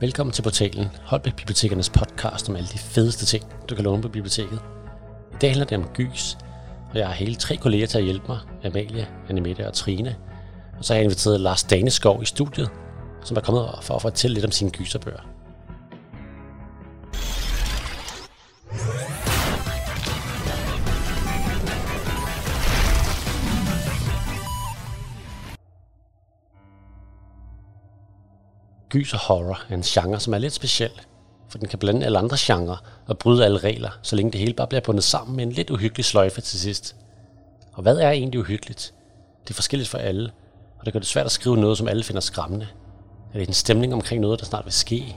Velkommen til portalen Holbæk Bibliotekernes podcast om alle de fedeste ting, du kan låne på biblioteket. I dag handler det om gys, og jeg har hele tre kolleger til at hjælpe mig, Amalie, Annemette og Trine. Og så har jeg inviteret Lars Daneskov i studiet, som er kommet for at fortælle lidt om sine gyserbøger. Gys og horror er en genre, som er lidt speciel, for den kan blande alle andre genrer og bryde alle regler, så længe det hele bare bliver bundet sammen med en lidt uhyggelig sløjfe til sidst. Og hvad er egentlig uhyggeligt? Det er forskelligt for alle, og det gør det svært at skrive noget, som alle finder skræmmende. Er det en stemning omkring noget, der snart vil ske?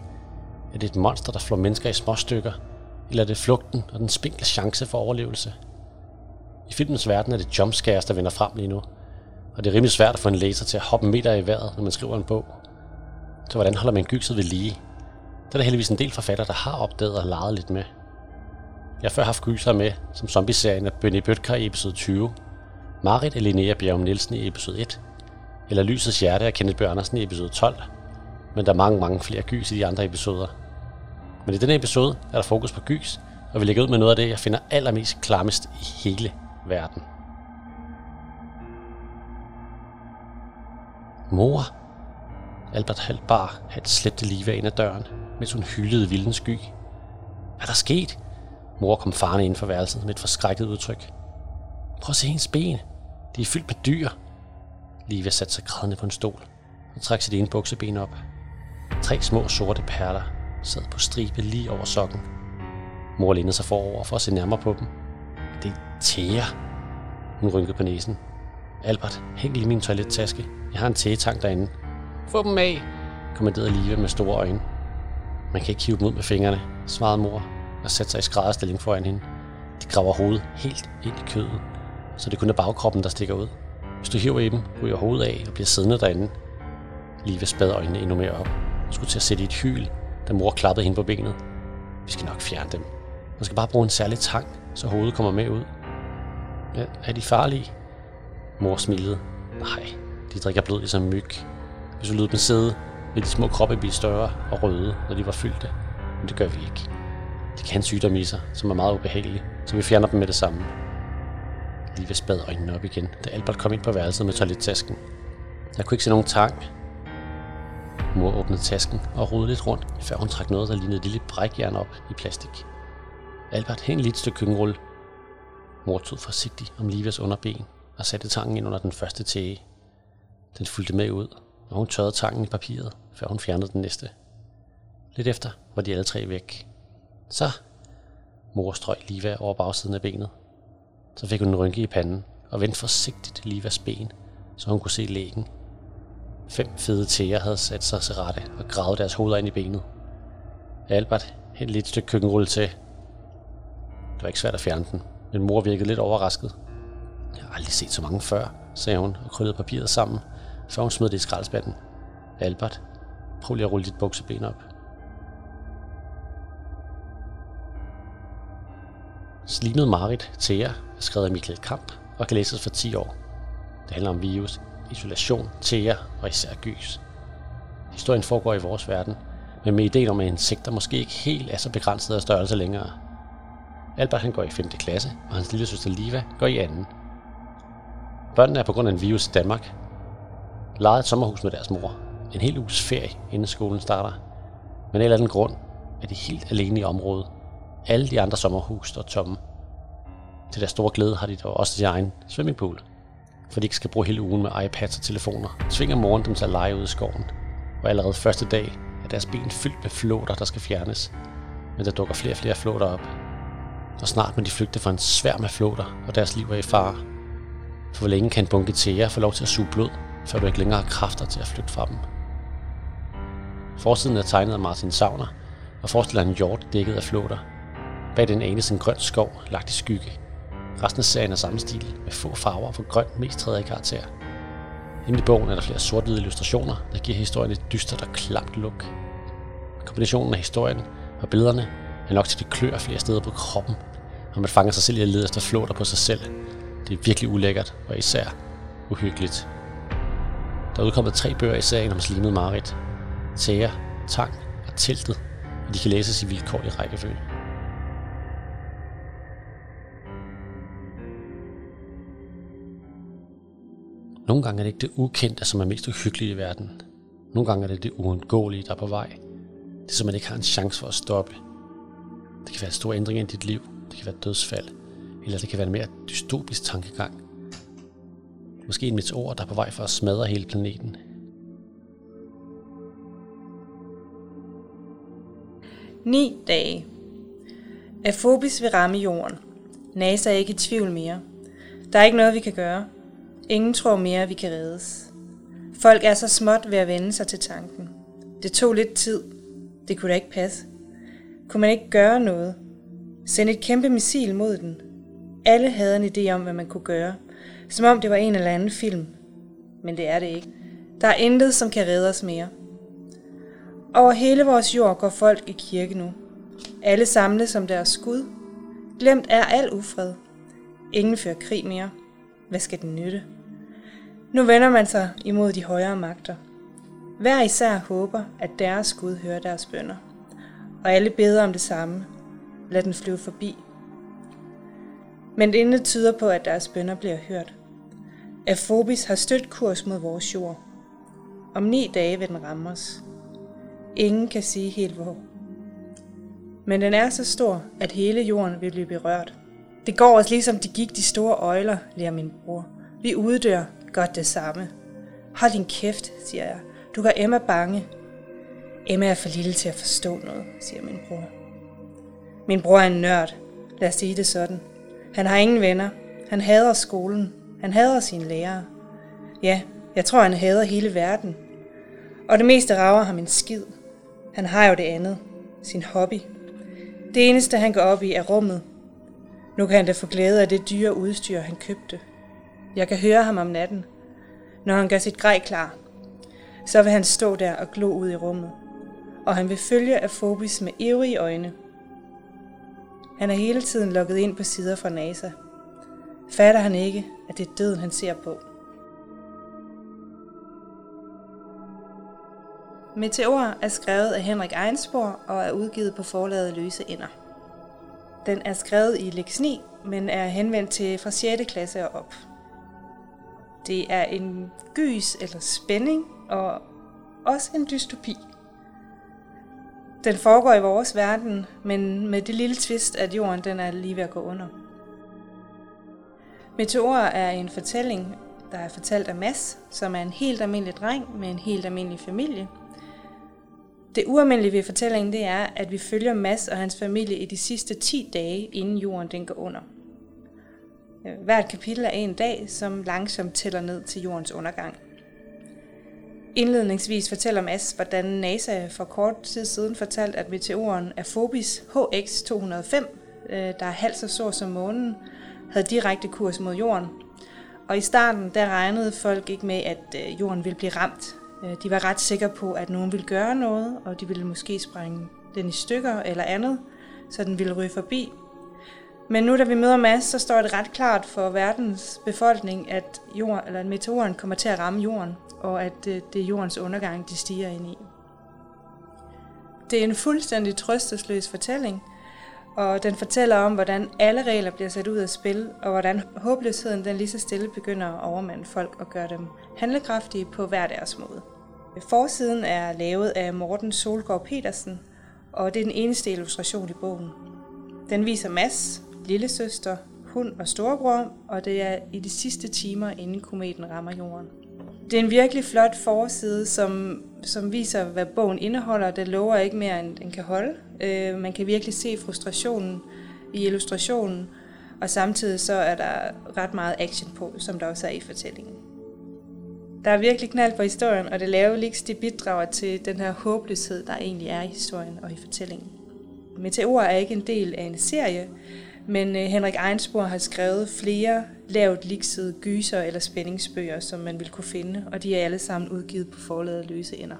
Er det et monster, der flår mennesker i små stykker? Eller er det flugten og den spinkle chance for overlevelse? I filmens verden er det jumpscares, der vender frem lige nu, og det er rimelig svært at få en læser til at hoppe meter i vejret, når man skriver en bog. Så hvordan holder man gykset ved lige? Der er der heldigvis en del forfattere, der har opdaget og leget lidt med. Jeg har før haft gyser med, som zombie-serien af Benny Bøtker i episode 20, Marit og Linnea Bjerg Nielsen i episode 1, eller Lysets Hjerte af Kenneth Bjørn Andersen i episode 12, men der er mange, mange flere gys i de andre episoder. Men i denne episode er der fokus på gys, og vi lægger ud med noget af det, jeg finder allermest klammest i hele verden. Mor, Albert Halbar, bar, halvt slæbte Liva ind ad døren, mens hun hyldede vildens sky. Hvad er der sket? Mor kom farne ind for værelset med et forskrækket udtryk. Prøv at se hendes ben. De er fyldt med dyr. Liva satte sig grædende på en stol og trak sit ene bukseben op. Tre små sorte perler sad på stribe lige over sokken. Mor lænede sig forover for at se nærmere på dem. Det er tæer. Hun rynkede på næsen. Albert, hæng lige min toilettaske. Jeg har en tægetang derinde. Få dem af, kommanderede Liva med store øjne. Man kan ikke hive dem ud med fingrene, svarede mor og satte sig i skrædderstilling foran hende. De graver hovedet helt ind i kødet, så det kun er bagkroppen, der stikker ud. Hvis du hiver i dem, ryger hovedet af og bliver siddende derinde. Liva spad øjnene endnu mere op og skulle til at sætte i et hyl, da mor klappede hende på benet. Vi skal nok fjerne dem. Man skal bare bruge en særlig tang, så hovedet kommer med ud. Ja, er de farlige? Mor smilede. Nej, de drikker blod ligesom myg. Hvis vi lød dem sidde, ville de små kroppe blive større og røde, når de var fyldte. Men det gør vi ikke. De kan sygdomme i sig, som er meget ubehagelig, så vi fjerner dem med det samme. Lige ved spad øjnene op igen, da Albert kom ind på værelset med toilettasken. Jeg kunne ikke se nogen tang. Mor åbnede tasken og rodede lidt rundt, før hun trak noget, der lignede et lille brækjern op i plastik. Albert hæng lidt stykke køkkenrulle. Mor tog forsigtigt om Livias underben og satte tangen ind under den første tæge. Den fulgte med ud, og hun tørrede tangen i papiret, før hun fjernede den næste. Lidt efter var de alle tre væk. Så, mor strøg Liva over bagsiden af benet. Så fik hun en rynke i panden og vendte forsigtigt Livas ben, så hun kunne se lægen. Fem fede tæer havde sat sig til rette og gravet deres hoveder ind i benet. Albert hældte lidt stykke køkkenrulle til. Det var ikke svært at fjerne den, men mor virkede lidt overrasket. Jeg har aldrig set så mange før, sagde hun og krøllede papiret sammen – så hun smed det i skraldespanden. Albert, prøv lige at rulle dit bukseben op. Slimet Marit Thea er skrevet af Michael Kamp og kan læses for 10 år. Det handler om virus, isolation, Thea og især gys. Historien foregår i vores verden, men med ideen om, at insekter måske ikke helt er så begrænset af størrelse længere. Albert han går i 5. klasse, og hans lille søster Liva går i 2. Børnene er på grund af en virus i Danmark lejede et sommerhus med deres mor. En hel uges ferie, inden skolen starter. Men af en eller anden grund er de helt alene i området. Alle de andre sommerhus står tomme. Til deres store glæde har de dog også deres egen swimmingpool. For de ikke skal bruge hele ugen med iPads og telefoner, tvinger moren dem til at lege ude i skoven. Og allerede første dag er deres ben fyldt med flåter, der skal fjernes. Men der dukker flere og flere flåter op. Og snart må de flygte fra en sværm af flåter, og deres liv er i fare. For hvor længe kan en bunke tæer få lov til at suge blod, før du ikke længere har kræfter til at flygte fra dem. Forsiden er tegnet af Martin Savner og forestiller en hjort dækket af flåter. Bag den anes en grøn skov lagt i skygge. Resten af serien er samme stil, med få farver for grøn mest træder i karakter. Inde i bogen er der flere sort-hvide illustrationer, der giver historien et dystert og klamt look. Kombinationen af historien og billederne er nok til at det klør flere steder på kroppen, og man fanger sig selv i at lede efter flåter på sig selv. Det er virkelig ulækkert og især uhyggeligt. Der er udkommet tre bøger i serien om slimet Marit. Thea, Tang og og teltet, og de kan læses i vilkår i rækkefølge. Nogle gange er det ikke det ukendte, som er mest uhyggeligt i verden. Nogle gange er det det uundgåelige, der er på vej. Det som man ikke har en chance for at stoppe. Det kan være store ændringer i dit liv. Det kan være dødsfald. Eller det kan være en mere dystopisk tankegang. Måske en meteor, der er på vej for at smadre hele planeten. Ni dage. Afobis vil ramme jorden. NASA er ikke i tvivl mere. Der er ikke noget, vi kan gøre. Ingen tror mere, at vi kan reddes. Folk er så småt ved at vende sig til tanken. Det tog lidt tid. Det kunne da ikke passe. Kunne man ikke gøre noget? Sende et kæmpe missil mod den? Alle havde en idé om, hvad man kunne gøre. Som om det var en eller anden film. Men det er det ikke. Der er intet, som kan redde os mere. Over hele vores jord går folk i kirke nu. Alle samles som deres skud. Glemt er al ufred. Ingen fører krig mere. Hvad skal den nytte? Nu vender man sig imod de højere magter. Hver især håber, at deres Gud hører deres bønder. Og alle beder om det samme. Lad den flyve forbi. Men intet tyder på, at deres bønder bliver hørt. Afobis har stødt kurs mod vores jord. Om ni dage vil den ramme os. Ingen kan sige helt hvor. Men den er så stor, at hele jorden vil blive berørt. Det går os ligesom de gik de store øjler, lærer min bror. Vi uddør godt det samme. Hold din kæft, siger jeg. Du gør Emma bange. Emma er for lille til at forstå noget, siger min bror. Min bror er en nørd. Lad os sige det sådan. Han har ingen venner. Han hader skolen. Han hader sine lærere. Ja, jeg tror, han hader hele verden. Og det meste rager ham en skid. Han har jo det andet. Sin hobby. Det eneste, han går op i, er rummet. Nu kan han da få glæde af det dyre udstyr, han købte. Jeg kan høre ham om natten, når han gør sit grej klar. Så vil han stå der og glo ud i rummet, og han vil følge Afobis med ivrige øjne. Han er hele tiden lukket ind på sider fra NASA. Fatter han ikke, at det er døden, han ser på. Meteor er skrevet af Henrik Einsborg og er udgivet på forlaget Løse Ender. Den er skrevet i Lex 9, men er henvendt til fra 6. klasse og op. Det er en gys eller spænding, og også en dystopi. Den foregår i vores verden, men med det lille twist, at jorden den er lige ved at gå under. Meteorer er en fortælling, der er fortalt af Mads, som er en helt almindelig dreng med en helt almindelig familie. Det ualmindelige ved fortællingen det er, at vi følger Mads og hans familie i de sidste 10 dage, inden jorden den går under. Hvert kapitel er en dag, som langsomt tæller ned til jordens undergang. Indledningsvis fortæller Mads, hvordan NASA for kort tid siden fortalte, at meteoren Phobis HX205, øh, der er halvt så stor som månen, havde direkte kurs mod jorden. Og i starten der regnede folk ikke med, at øh, jorden ville blive ramt. Øh, de var ret sikre på, at nogen ville gøre noget, og de ville måske sprænge den i stykker eller andet, så den ville ryge forbi. Men nu da vi møder Mads, så står det ret klart for verdens befolkning, at, jord, eller at meteoren kommer til at ramme jorden, og at øh, det, er jordens undergang, de stiger ind i. Det er en fuldstændig trøstesløs fortælling, og den fortæller om, hvordan alle regler bliver sat ud af spil, og hvordan håbløsheden den lige så stille begynder at overmande folk og gøre dem handlekraftige på hver deres måde. Forsiden er lavet af Morten Solgaard Petersen, og det er den eneste illustration i bogen. Den viser Mads, lillesøster, hun hund og storebror, og det er i de sidste timer, inden kometen rammer jorden. Det er en virkelig flot forside, som, som viser, hvad bogen indeholder. Det lover ikke mere, end den kan holde. Øh, man kan virkelig se frustrationen i illustrationen, og samtidig så er der ret meget action på, som der også er i fortællingen. Der er virkelig knald på historien, og det lave liks, det bidrager til den her håbløshed, der egentlig er i historien og i fortællingen. Meteor er ikke en del af en serie, men øh, Henrik Einsborg har skrevet flere lavt liksede gyser eller spændingsbøger, som man vil kunne finde, og de er alle sammen udgivet på forladet løse ender.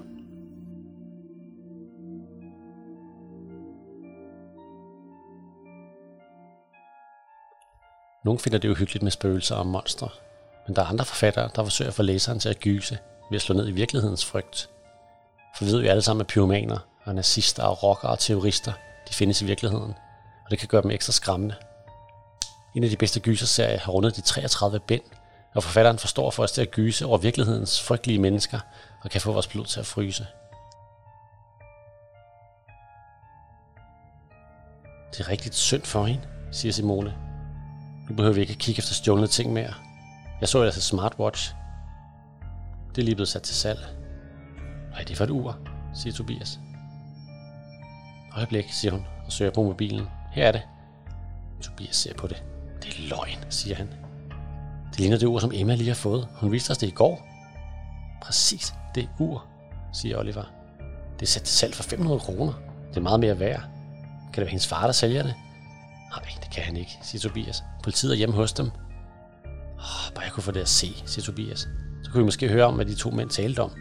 Nogle finder det uhyggeligt med spøgelser og monstre, men der er andre forfattere, der forsøger at få læseren til at gyse ved at slå ned i virkelighedens frygt. For vi ved jo alle sammen, at pyromaner og nazister og rockere og terrorister, de findes i virkeligheden, det kan gøre dem ekstra skræmmende. En af de bedste gyserserier har rundet de 33 bind, og forfatteren forstår for os til at gyse over virkelighedens frygtelige mennesker og kan få vores blod til at fryse. Det er rigtigt synd for hende, siger Simone. Nu behøver vi ikke at kigge efter stjålne ting mere. Jeg så ellers et smartwatch. Det er lige blevet sat til salg. Hvad er det for et ur, siger Tobias. Øjeblik, siger hun og søger på mobilen. Her er det. Tobias ser på det. Det er løgn, siger han. Det ligner det ur, som Emma lige har fået. Hun viste os det i går. Præcis, det ur, siger Oliver. Det er sat til salg for 500 kroner. Det er meget mere værd. Kan det være hendes far, der sælger det? Nej, det kan han ikke, siger Tobias. Politiet er hjemme hos dem. Oh, bare jeg kunne få det at se, siger Tobias. Så kunne vi måske høre om, hvad de to mænd talte om.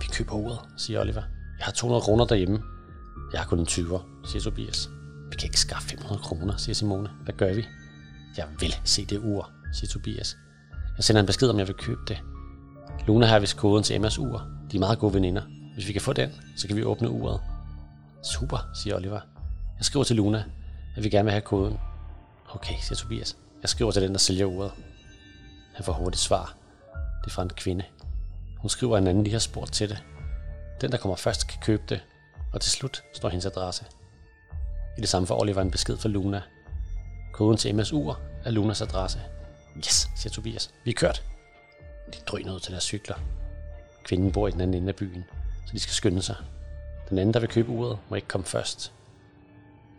Vi køber uret, siger Oliver. Jeg har 200 kroner derhjemme. Jeg har kun en 20'er, siger Tobias. Vi kan ikke skaffe 500 kroner, siger Simone. Hvad gør vi? Jeg vil se det ur, siger Tobias. Jeg sender en besked, om jeg vil købe det. Luna har vist koden til Emmas ur. De er meget gode veninder. Hvis vi kan få den, så kan vi åbne uret. Super, siger Oliver. Jeg skriver til Luna, at vi gerne vil have koden. Okay, siger Tobias. Jeg skriver til den, der sælger uret. Han får hurtigt svar. Det er fra en kvinde. Hun skriver, at en anden lige har spurgt til det. Den, der kommer først, kan købe det. Og til slut står hendes adresse. I det samme for Oliver en besked fra Luna. Koden til Emmas ur er Lunas adresse. Yes, siger Tobias. Vi er kørt. De drøner ud til deres cykler. Kvinden bor i den anden ende af byen, så de skal skynde sig. Den anden, der vil købe uret, må ikke komme først.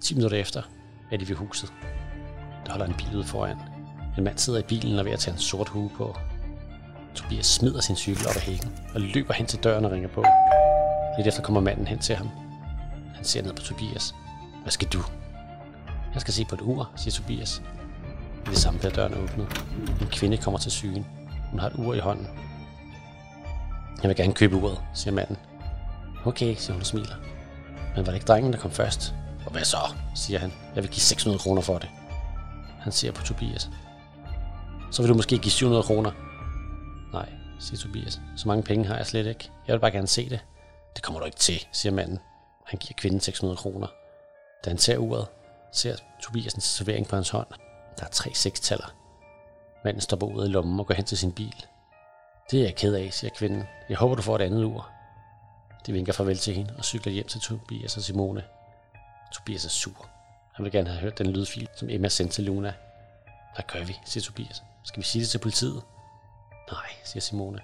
10 minutter efter er de ved huset. Der holder en bil ud foran. En mand sidder i bilen og er ved at tage en sort hue på. Tobias smider sin cykel op ad hækken og løber hen til døren og ringer på. Lidt efter kommer manden hen til ham. Han ser ned på Tobias. Hvad skal du? Jeg skal se på et ur, siger Tobias. I det samme bliver døren åbnet. En kvinde kommer til sygen. Hun har et ur i hånden. Jeg vil gerne købe uret, siger manden. Okay, siger hun og smiler. Men var det ikke drengen, der kom først? Og hvad så, siger han. Jeg vil give 600 kroner for det. Han ser på Tobias. Så vil du måske give 700 kroner. Nej, siger Tobias. Så mange penge har jeg slet ikke. Jeg vil bare gerne se det. Det kommer du ikke til, siger manden. Han giver kvinden 600 kroner. Da han ser uret, ser Tobias en servering på hans hånd. Der er tre sekstaller. Manden stopper uret i lommen og går hen til sin bil. Det er jeg ked af, siger kvinden. Jeg håber, du får et andet ur. De vinker farvel til hende og cykler hjem til Tobias og Simone. Tobias er sur. Han vil gerne have hørt den lydfil, som Emma sendte til Luna. Hvad gør vi, siger Tobias. Skal vi sige det til politiet? Nej, siger Simone.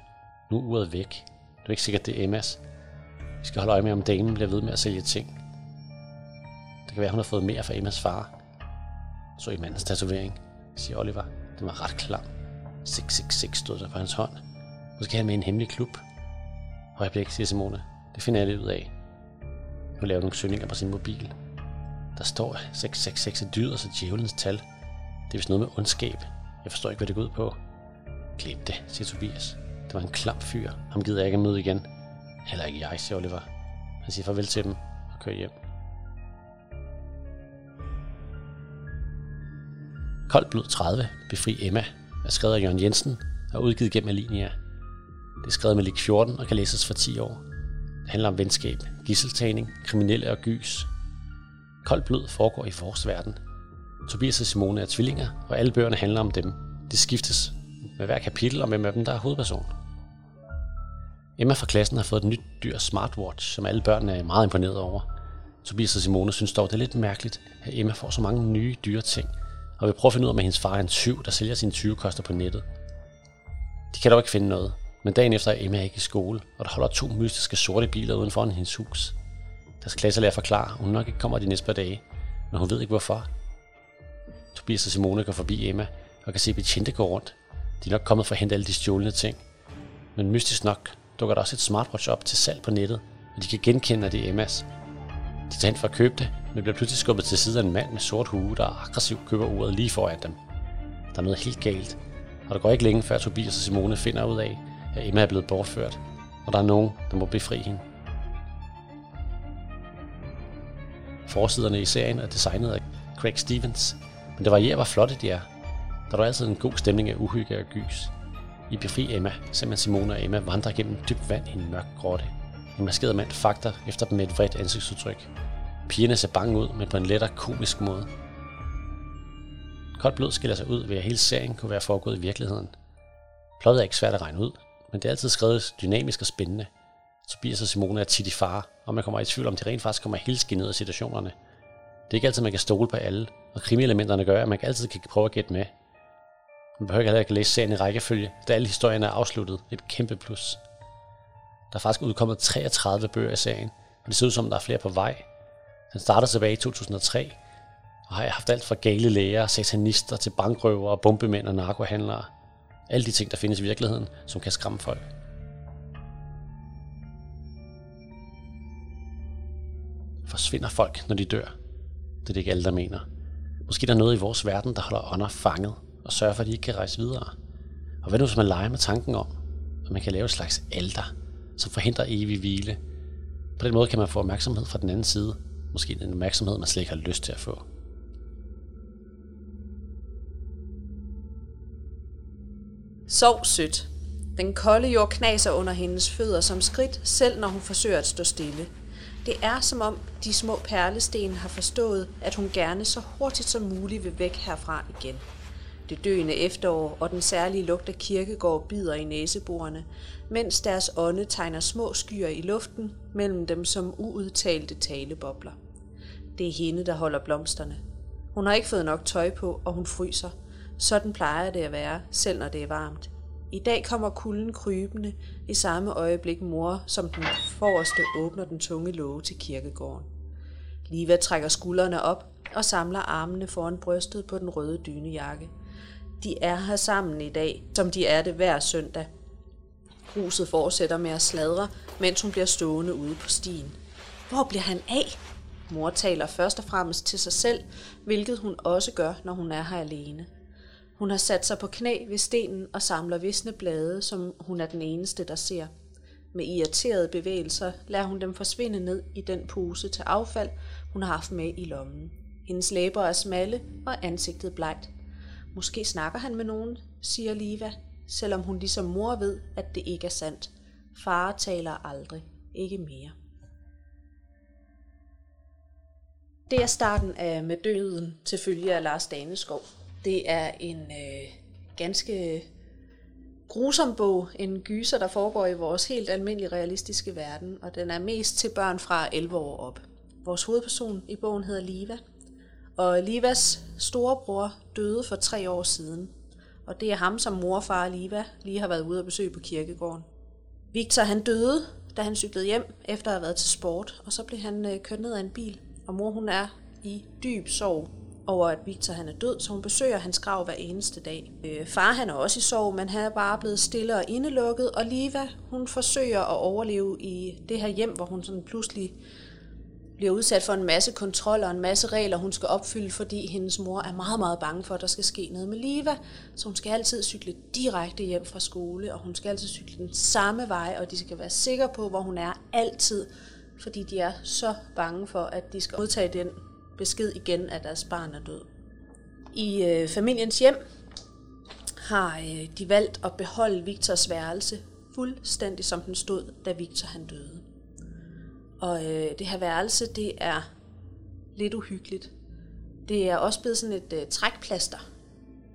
Nu er uret væk. Det er ikke sikkert, det er Emmas. Vi skal holde øje med, om damen bliver ved med at sælge ting. Kan være, hun har fået mere fra Emmas far. Så i mandens tatovering, siger Oliver. Den var ret klam. 666 stod der på hans hånd. Måske kan han med en hemmelig klub. Øjeblik, siger Simone. Det finder jeg lidt ud af. Hun laver nogle søgninger på sin mobil. Der står 666 er dyret så djævelens tal. Det er vist noget med ondskab. Jeg forstår ikke, hvad det går ud på. Glem det, siger Tobias. Det var en klam fyr. Ham gider jeg ikke at møde igen. Heller ikke jeg, siger Oliver. Han siger farvel til dem og kører hjem. Koldt blod 30, Befri Emma, er skrevet af Jørgen Jensen og udgivet gennem Alinia. Det er skrevet med lig 14 og kan læses for 10 år. Det handler om venskab, gisseltagning, kriminelle og gys. Koldt blod foregår i vores verden. Tobias og Simone er tvillinger, og alle bøgerne handler om dem. Det skiftes med hver kapitel, og hvem af dem, der er hovedperson. Emma fra klassen har fået et nyt dyr smartwatch, som alle børnene er meget imponeret over. Tobias og Simone synes dog, det er lidt mærkeligt, at Emma får så mange nye dyre ting, og vil prøve at finde ud af, om hendes far er en tyv, der sælger sine 20 koster på nettet. De kan dog ikke finde noget, men dagen efter er Emma ikke i skole, og der holder to mystiske sorte biler uden for hendes hus. Deres klasselærer forklarer, at hun nok ikke kommer de næste par dage, men hun ved ikke hvorfor. Tobias og Simone går forbi Emma og kan se betjente gå rundt. De er nok kommet for at hente alle de stjålne ting. Men mystisk nok dukker der også et smartwatch op til salg på nettet, og de kan genkende, at det er Emmas. De tændte for at købe det, men bliver pludselig skubbet til side af en mand med sort hue, der aggressivt køber uret lige foran dem. Der er noget helt galt, og der går ikke længe før Tobias og Simone finder ud af, at Emma er blevet bortført, og der er nogen, der må befri hende. Forsiderne i serien er designet af Craig Stevens, men det varierer, hvor flotte de er. Der er altid en god stemning af uhygge og gys. I Befri Emma ser man Simone og Emma vandre gennem dybt vand i en mørk grotte. En maskeret mand fakter efter dem med et vredt ansigtsudtryk. Pigerne ser bange ud, men på en lettere komisk måde. Koldt blod skiller sig ud ved, at hele serien kunne være foregået i virkeligheden. Plottet er ikke svært at regne ud, men det er altid skrevet dynamisk og spændende. Tobias og Simone er tit i fare, og man kommer i tvivl om, de rent faktisk kommer helt skinnet af situationerne. Det er ikke altid, man kan stole på alle, og krimielementerne gør, at man altid kan prøve at gætte med. Man behøver ikke heller ikke læse serien i rækkefølge, da alle historierne er afsluttet. Et kæmpe plus. Der er faktisk udkommet 33 bøger i serien, og det ser ud som, der er flere på vej. Den starter tilbage i 2003, og har haft alt fra gale læger, satanister til bankrøvere, bombemænd og narkohandlere. Alle de ting, der findes i virkeligheden, som kan skræmme folk. Forsvinder folk, når de dør? Det er det ikke alle, der mener. Måske der er noget i vores verden, der holder ånder fanget og sørger for, at de ikke kan rejse videre. Og hvad nu, hvis man leger med tanken om, at man kan lave et slags alter, som forhindrer evig hvile? På den måde kan man få opmærksomhed fra den anden side. Måske en opmærksomhed, man slet ikke har lyst til at få. Sov sødt. Den kolde jord knaser under hendes fødder som skridt, selv når hun forsøger at stå stille. Det er som om de små perlesten har forstået, at hun gerne så hurtigt som muligt vil væk herfra igen. Det døende efterår og den særlige lugt af kirkegård bider i næseborene, mens deres ånde tegner små skyer i luften mellem dem som uudtalte talebobler. Det er hende, der holder blomsterne. Hun har ikke fået nok tøj på, og hun fryser. Sådan plejer det at være, selv når det er varmt. I dag kommer kulden krybende i samme øjeblik mor, som den forreste åbner den tunge låge til kirkegården. Liva trækker skuldrene op og samler armene foran brystet på den røde dynejakke. De er her sammen i dag, som de er det hver søndag. Huset fortsætter med at sladre, mens hun bliver stående ude på stien. Hvor bliver han af? Mor taler først og fremmest til sig selv, hvilket hun også gør, når hun er her alene. Hun har sat sig på knæ ved stenen og samler visne blade, som hun er den eneste, der ser. Med irriterede bevægelser lader hun dem forsvinde ned i den pose til affald, hun har haft med i lommen. Hendes læber er smalle og ansigtet blegt. Måske snakker han med nogen, siger Liva, selvom hun ligesom mor ved, at det ikke er sandt. Far taler aldrig, ikke mere. Det er starten af Med døden til følge af Lars Daneskov. Det er en øh, ganske grusom bog, en gyser, der foregår i vores helt almindelige realistiske verden, og den er mest til børn fra 11 år op. Vores hovedperson i bogen hedder Liva, og Livas storebror døde for tre år siden, og det er ham, som morfar og Liva lige har været ude at besøge på kirkegården. Victor han døde, da han cyklede hjem efter at have været til sport, og så blev han øh, kørt ned af en bil, og mor hun er i dyb sorg over, at Victor han er død, så hun besøger hans grav hver eneste dag. Øh, far han er også i sorg, men han er bare blevet stille og indelukket, og Liva hun forsøger at overleve i det her hjem, hvor hun sådan pludselig bliver udsat for en masse kontroller og en masse regler, hun skal opfylde, fordi hendes mor er meget, meget bange for, at der skal ske noget med Liva. Så hun skal altid cykle direkte hjem fra skole, og hun skal altid cykle den samme vej, og de skal være sikre på, hvor hun er altid, fordi de er så bange for, at de skal modtage den besked igen, at deres barn er død. I øh, familiens hjem har øh, de valgt at beholde Victors værelse fuldstændig som den stod, da Victor han døde. Og øh, det her værelse, det er lidt uhyggeligt. Det er også blevet sådan et øh, trækplaster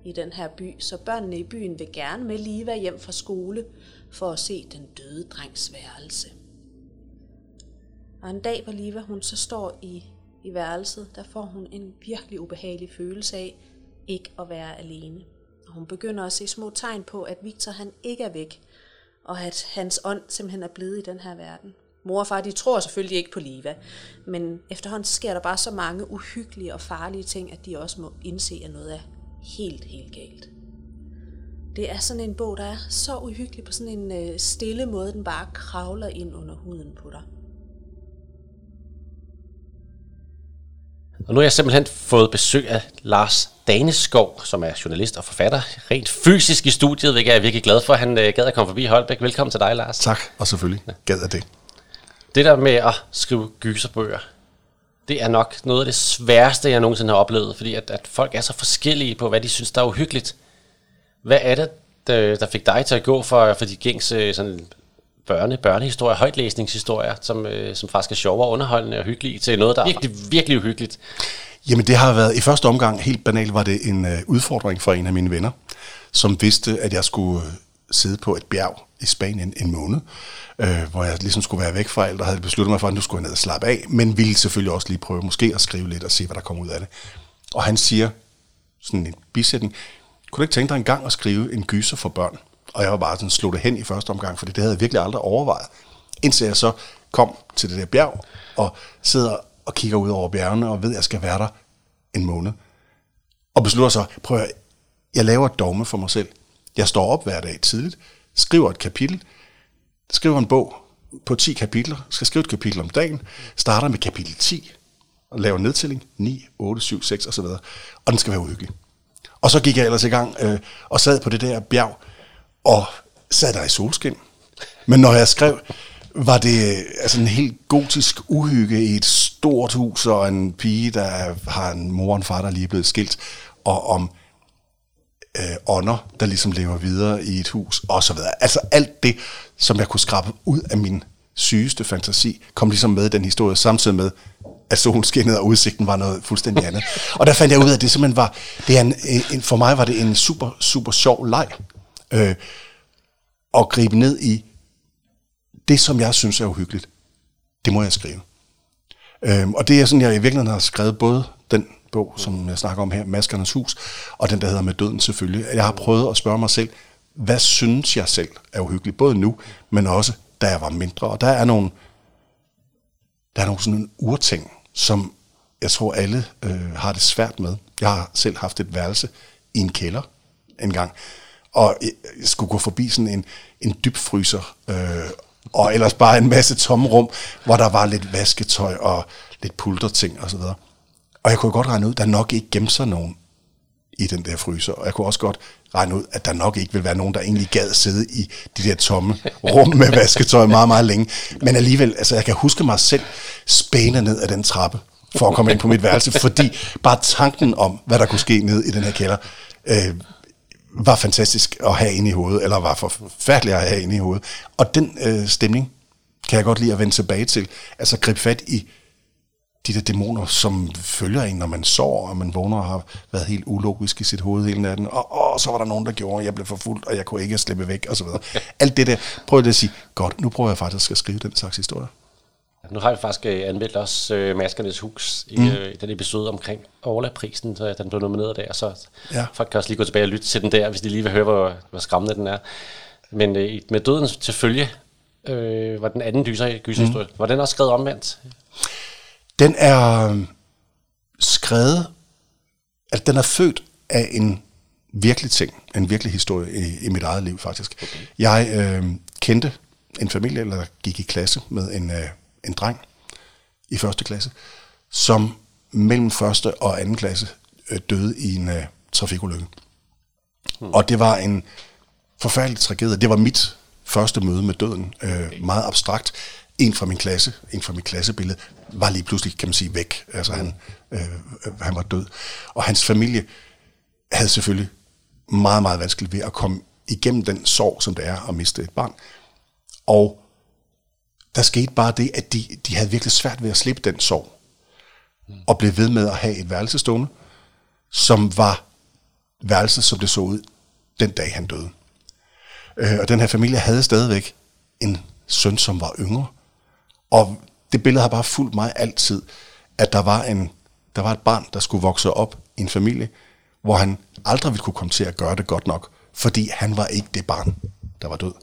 i den her by, så børnene i byen vil gerne med Liva hjem fra skole for at se den døde drengs værelse. Og en dag, hvor Liva hun så står i, i værelset, der får hun en virkelig ubehagelig følelse af ikke at være alene. Og hun begynder at se små tegn på, at Victor han ikke er væk, og at hans ånd simpelthen er blevet i den her verden. Mor og far, de tror selvfølgelig ikke på Liva, men efterhånden sker der bare så mange uhyggelige og farlige ting, at de også må indse, at noget er helt, helt galt. Det er sådan en bog, der er så uhyggelig på sådan en øh, stille måde, den bare kravler ind under huden på dig. Og nu har jeg simpelthen fået besøg af Lars Daneskov, som er journalist og forfatter, rent fysisk i studiet, hvilket jeg er virkelig glad for. Han øh, gad at komme forbi Holbæk. Velkommen til dig, Lars. Tak, og selvfølgelig gad jeg det. Det der med at skrive gyserbøger, det er nok noget af det sværeste, jeg nogensinde har oplevet, fordi at, at folk er så forskellige på, hvad de synes, der er uhyggeligt. Hvad er det, der fik dig til at gå for, for de gængse sådan, børne, børnehistorier, højtlæsningshistorier, som, øh, som faktisk er sjove og underholdende og hyggelige, til noget, der er virkelig, virkelig uhyggeligt. Jamen det har været, i første omgang, helt banalt, var det en øh, udfordring for en af mine venner, som vidste, at jeg skulle øh, sidde på et bjerg i Spanien en måned, øh, hvor jeg ligesom skulle være væk fra alt, og havde besluttet mig for, at nu skulle jeg ned og slappe af, men ville selvfølgelig også lige prøve måske at skrive lidt og se, hvad der kommer ud af det. Og han siger, sådan en bisætning, kunne du ikke tænke dig en gang at skrive en gyser for børn? Og jeg var bare sådan slået det hen i første omgang, for det havde jeg virkelig aldrig overvejet. Indtil jeg så kom til det der bjerg, og sidder og kigger ud over bjergene, og ved, at jeg skal være der en måned. Og beslutter så, prøv at jeg laver et dogme for mig selv. Jeg står op hver dag tidligt, skriver et kapitel, skriver en bog på 10 kapitler, skal skrive et kapitel om dagen, starter med kapitel 10, og laver nedtælling, 9, 8, 7, 6 osv. Og den skal være uhyggelig. Og så gik jeg ellers i gang øh, og sad på det der bjerg, og sad der i solskin. Men når jeg skrev, var det øh, altså en helt gotisk uhygge i et stort hus, og en pige, der har en mor og en far, der lige er blevet skilt, og om øh, ånder, der ligesom lever videre i et hus, og så videre. Altså alt det, som jeg kunne skrabe ud af min sygeste fantasi, kom ligesom med i den historie, samtidig med, at solen skinnede, og udsigten var noget fuldstændig andet. Og der fandt jeg ud af, at det simpelthen var, det er en, en, for mig var det en super, super sjov leg, øh, at gribe ned i det, som jeg synes er uhyggeligt. Det må jeg skrive. Øh, og det er sådan, jeg i virkeligheden har skrevet både den bog, som jeg snakker om her, Maskernes Hus, og den, der hedder Med Døden selvfølgelig. Jeg har prøvet at spørge mig selv, hvad synes jeg selv er uhyggeligt, både nu, men også da jeg var mindre. Og der er nogle, der er nogle sådan en urting, som jeg tror alle øh, har det svært med. Jeg har selv haft et værelse i en kælder en gang, og jeg skulle gå forbi sådan en, en dybfryser, øh, og ellers bare en masse tomrum, hvor der var lidt vasketøj og lidt pulterting og så videre. Og jeg kunne godt regne ud, at der nok ikke gemte sig nogen i den der fryser. Og jeg kunne også godt regne ud, at der nok ikke vil være nogen, der egentlig gad sidde i de der tomme rum med vasketøj meget, meget længe. Men alligevel, altså jeg kan huske mig selv spæne ned af den trappe for at komme ind på mit værelse, fordi bare tanken om, hvad der kunne ske ned i den her kælder, øh, var fantastisk at have inde i hovedet, eller var forfærdelig at have inde i hovedet. Og den øh, stemning kan jeg godt lide at vende tilbage til. Altså gribe fat i de der dæmoner, som følger en, når man sover, og man vågner og har været helt ulogisk i sit hoved hele natten. Og, og så var der nogen, der gjorde, at jeg blev forfulgt, og jeg kunne ikke slippe væk, og så videre. Alt det der, prøv at sige, godt, nu prøver jeg faktisk at skrive den slags historie. Nu har vi faktisk øh, anmeldt også øh, Maskernes Hus i, mm. øh, i den episode omkring Orla-prisen, så den blev nomineret der, så ja. folk kan også lige gå tilbage og lytte til den der, hvis de lige vil høre, hvor, hvor skræmmende den er. Men øh, med døden til følge, øh, var den anden gyser, gyserhistorie, mm. var den også skrevet omvendt? Den er øh, skrevet, at den er født af en virkelig ting, en virkelig historie i, i mit eget liv faktisk. Okay. Jeg øh, kendte en familie, eller gik i klasse med en, øh, en dreng i første klasse, som mellem første og anden klasse øh, døde i en øh, trafikulykke. Hmm. Og det var en forfærdelig tragedie. Det var mit første møde med døden. Øh, meget abstrakt. En fra min klasse, en fra mit klassebillede, var lige pludselig, kan man sige, væk. Altså han, øh, han var død. Og hans familie havde selvfølgelig meget, meget vanskeligt ved at komme igennem den sorg, som det er at miste et barn. Og der skete bare det, at de, de havde virkelig svært ved at slippe den sorg. Og blev ved med at have et værelse stående, som var værelset, som det så ud den dag, han døde. Øh, og den her familie havde stadigvæk en søn, som var yngre. Og det billede har bare fulgt mig altid, at der var, en, der var et barn, der skulle vokse op i en familie, hvor han aldrig ville kunne komme til at gøre det godt nok, fordi han var ikke det barn, der var død.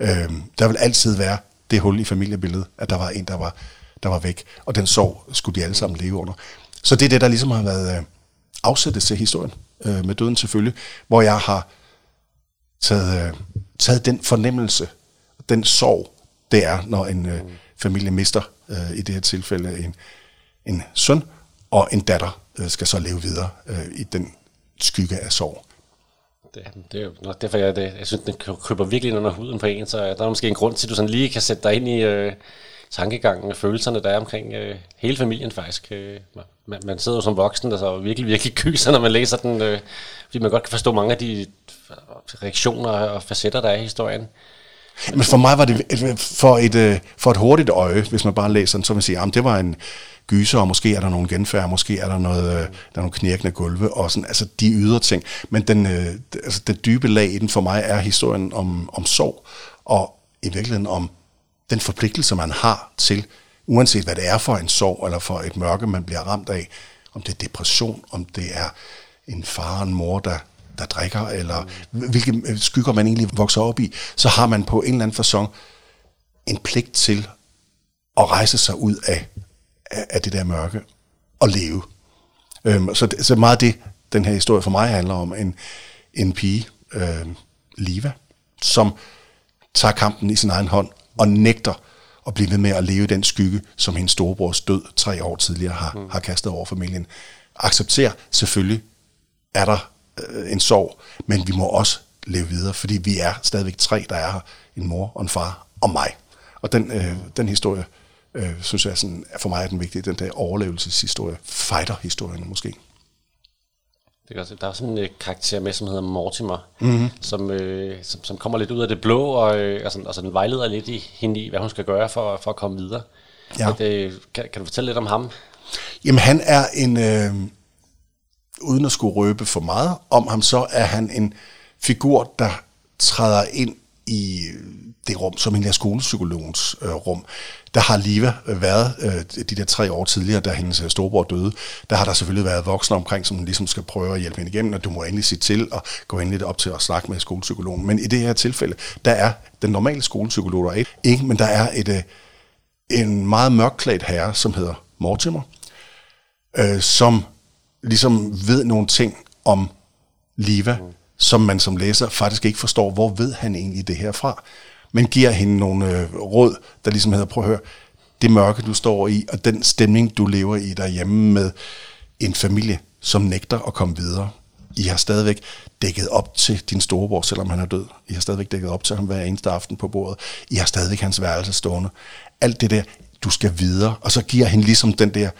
Øhm, der vil altid være det hul i familiebilledet, at der var en, der var, der var væk, og den sorg skulle de alle sammen leve under. Så det er det, der ligesom har været øh, afsættet til historien, øh, med døden selvfølgelig, hvor jeg har taget, øh, taget den fornemmelse, den sorg, det er, når en øh, familie mister, øh, i det her tilfælde, en, en søn, og en datter øh, skal så leve videre øh, i den skygge af sorg det, det er jo nok derfor, jeg, det, jeg synes, den kryber virkelig ind under huden på en, så øh, der er måske en grund til, at du sådan lige kan sætte dig ind i øh, tankegangen og følelserne, der er omkring øh, hele familien faktisk. Øh, man, man sidder jo som voksen, der så virkelig, virkelig kyser, når man læser den, øh, fordi man godt kan forstå mange af de øh, reaktioner og facetter, der er i historien. Men for mig var det et- for et, øh, for et hurtigt øje, hvis man bare læser den, så vil man sige, at det var en gyser, og måske er der nogle genfærd, måske er der noget, øh, der er nogle knirkende gulve, og sådan, altså de ydre ting. Men den, øh, altså, det dybe lag i den for mig er historien om, om sorg, og i virkeligheden om den forpligtelse, man har til, uanset hvad det er for en sorg, eller for et mørke, man bliver ramt af, om det er depression, om det er en far og en mor, der, der drikker, eller hvilke øh, skygger man egentlig vokser op i, så har man på en eller anden façon en pligt til at rejse sig ud af, af, af det der mørke og leve. Øhm, så, det, så meget det, den her historie for mig handler om, en, en pige, øh, Liva, som tager kampen i sin egen hånd og nægter at blive ved med at leve den skygge, som hendes storebrors død tre år tidligere har, mm. har kastet over familien. Accepterer selvfølgelig er der øh, en sorg, men vi må også leve videre, fordi vi er stadigvæk tre, der er her. En mor og en far og mig. Og den, øh, den historie, øh, synes jeg sådan, er for mig er den vigtige, den der overlevelseshistorie, fighter-historien måske. Det kan der er sådan en øh, karakter med, som hedder Mortimer, mm-hmm. som, øh, som, som kommer lidt ud af det blå, og, øh, og, sådan, og sådan vejleder lidt i hende i, hvad hun skal gøre for, for at komme videre. Ja. At, øh, kan, kan du fortælle lidt om ham? Jamen han er en, øh, uden at skulle røbe for meget om ham, så er han en figur, der træder ind i øh, det rum, som egentlig er skolepsykologens øh, rum. Der har Liva øh, været øh, de der tre år tidligere, da hendes øh, storebror døde. Der har der selvfølgelig været voksne omkring, som ligesom skal prøve at hjælpe hende igennem, og du må endelig sige til og gå ind op til at snakke med skolepsykologen. Men i det her tilfælde, der er den normale skolepsykolog der er ikke, ikke men der er et, øh, en meget mørkklædt herre, som hedder Mortimer, øh, som ligesom ved nogle ting om Liva, mm. som man som læser faktisk ikke forstår, hvor ved han egentlig det her fra. Men giver hende nogle øh, råd, der ligesom hedder, prøv at høre, det mørke, du står i, og den stemning, du lever i derhjemme med en familie, som nægter at komme videre. I har stadigvæk dækket op til din storebror, selvom han er død. I har stadigvæk dækket op til ham hver eneste aften på bordet. I har stadigvæk hans værelse stående. Alt det der, du skal videre. Og så giver han ligesom den der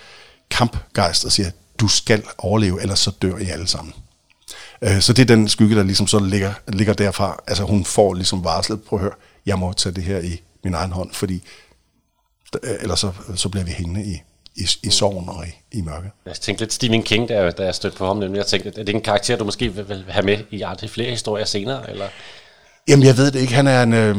kampgejst og siger, du skal overleve, ellers så dør I alle sammen. Øh, Så det er den skygge, der ligesom så ligger, ligger derfra. Altså hun får ligesom varslet, prøv at høre, jeg må tage det her i min egen hånd, fordi øh, ellers så, så bliver vi hængende i, i, i sorgen og i, i mørke. Jeg tænkte lidt Stephen King, jeg, da jeg stødte på ham, nemlig jeg tænkte, er det en karakter, du måske vil, vil have med i andre flere historier senere? Eller? Jamen, jeg ved det ikke. Han er en... Øh,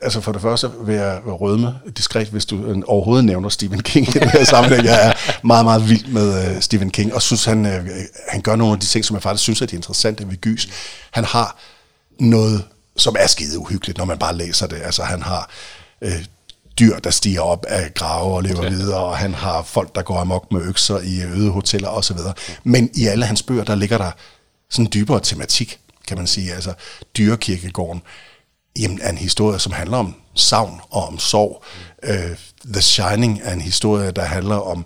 altså for det første vil jeg rødme diskret, hvis du øh, overhovedet nævner Stephen King i den her sammenhæng. Jeg er meget, meget vild med øh, Stephen King, og synes, han, øh, han gør nogle af de ting, som jeg faktisk synes er de interessante ved Gys. Han har noget, som er skide uhyggeligt, når man bare læser det. Altså han har... Øh, dyr, der stiger op af grave og lever okay. videre, og han har folk, der går amok med økser i øde hoteller osv. Men i alle hans bøger, der ligger der sådan en dybere tematik, kan man sige. Altså dyrekirkegården, jamen, er en historie, som handler om savn og om sorg. Mm. Uh, The Shining er en historie, der handler om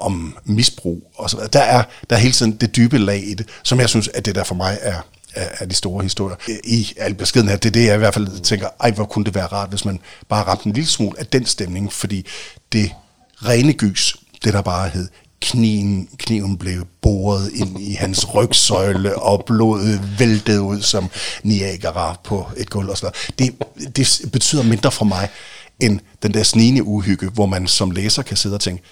om misbrug og så videre. Der er, der er hele tiden det dybe lag i det, som jeg synes, at det der for mig er, er, er de store historier. I al beskedenhed, det er det, jeg i hvert fald tænker, ej, hvor kunne det være rart, hvis man bare ramte en lille smule af den stemning, fordi det rene gys, det der bare hed, kniven, kniven blev boret ind i hans rygsøjle, og blodet væltede ud som Niagara på et gulv og sådan noget. Det, det betyder mindre for mig, end den der snigende uhygge, hvor man som læser kan sidde og tænke,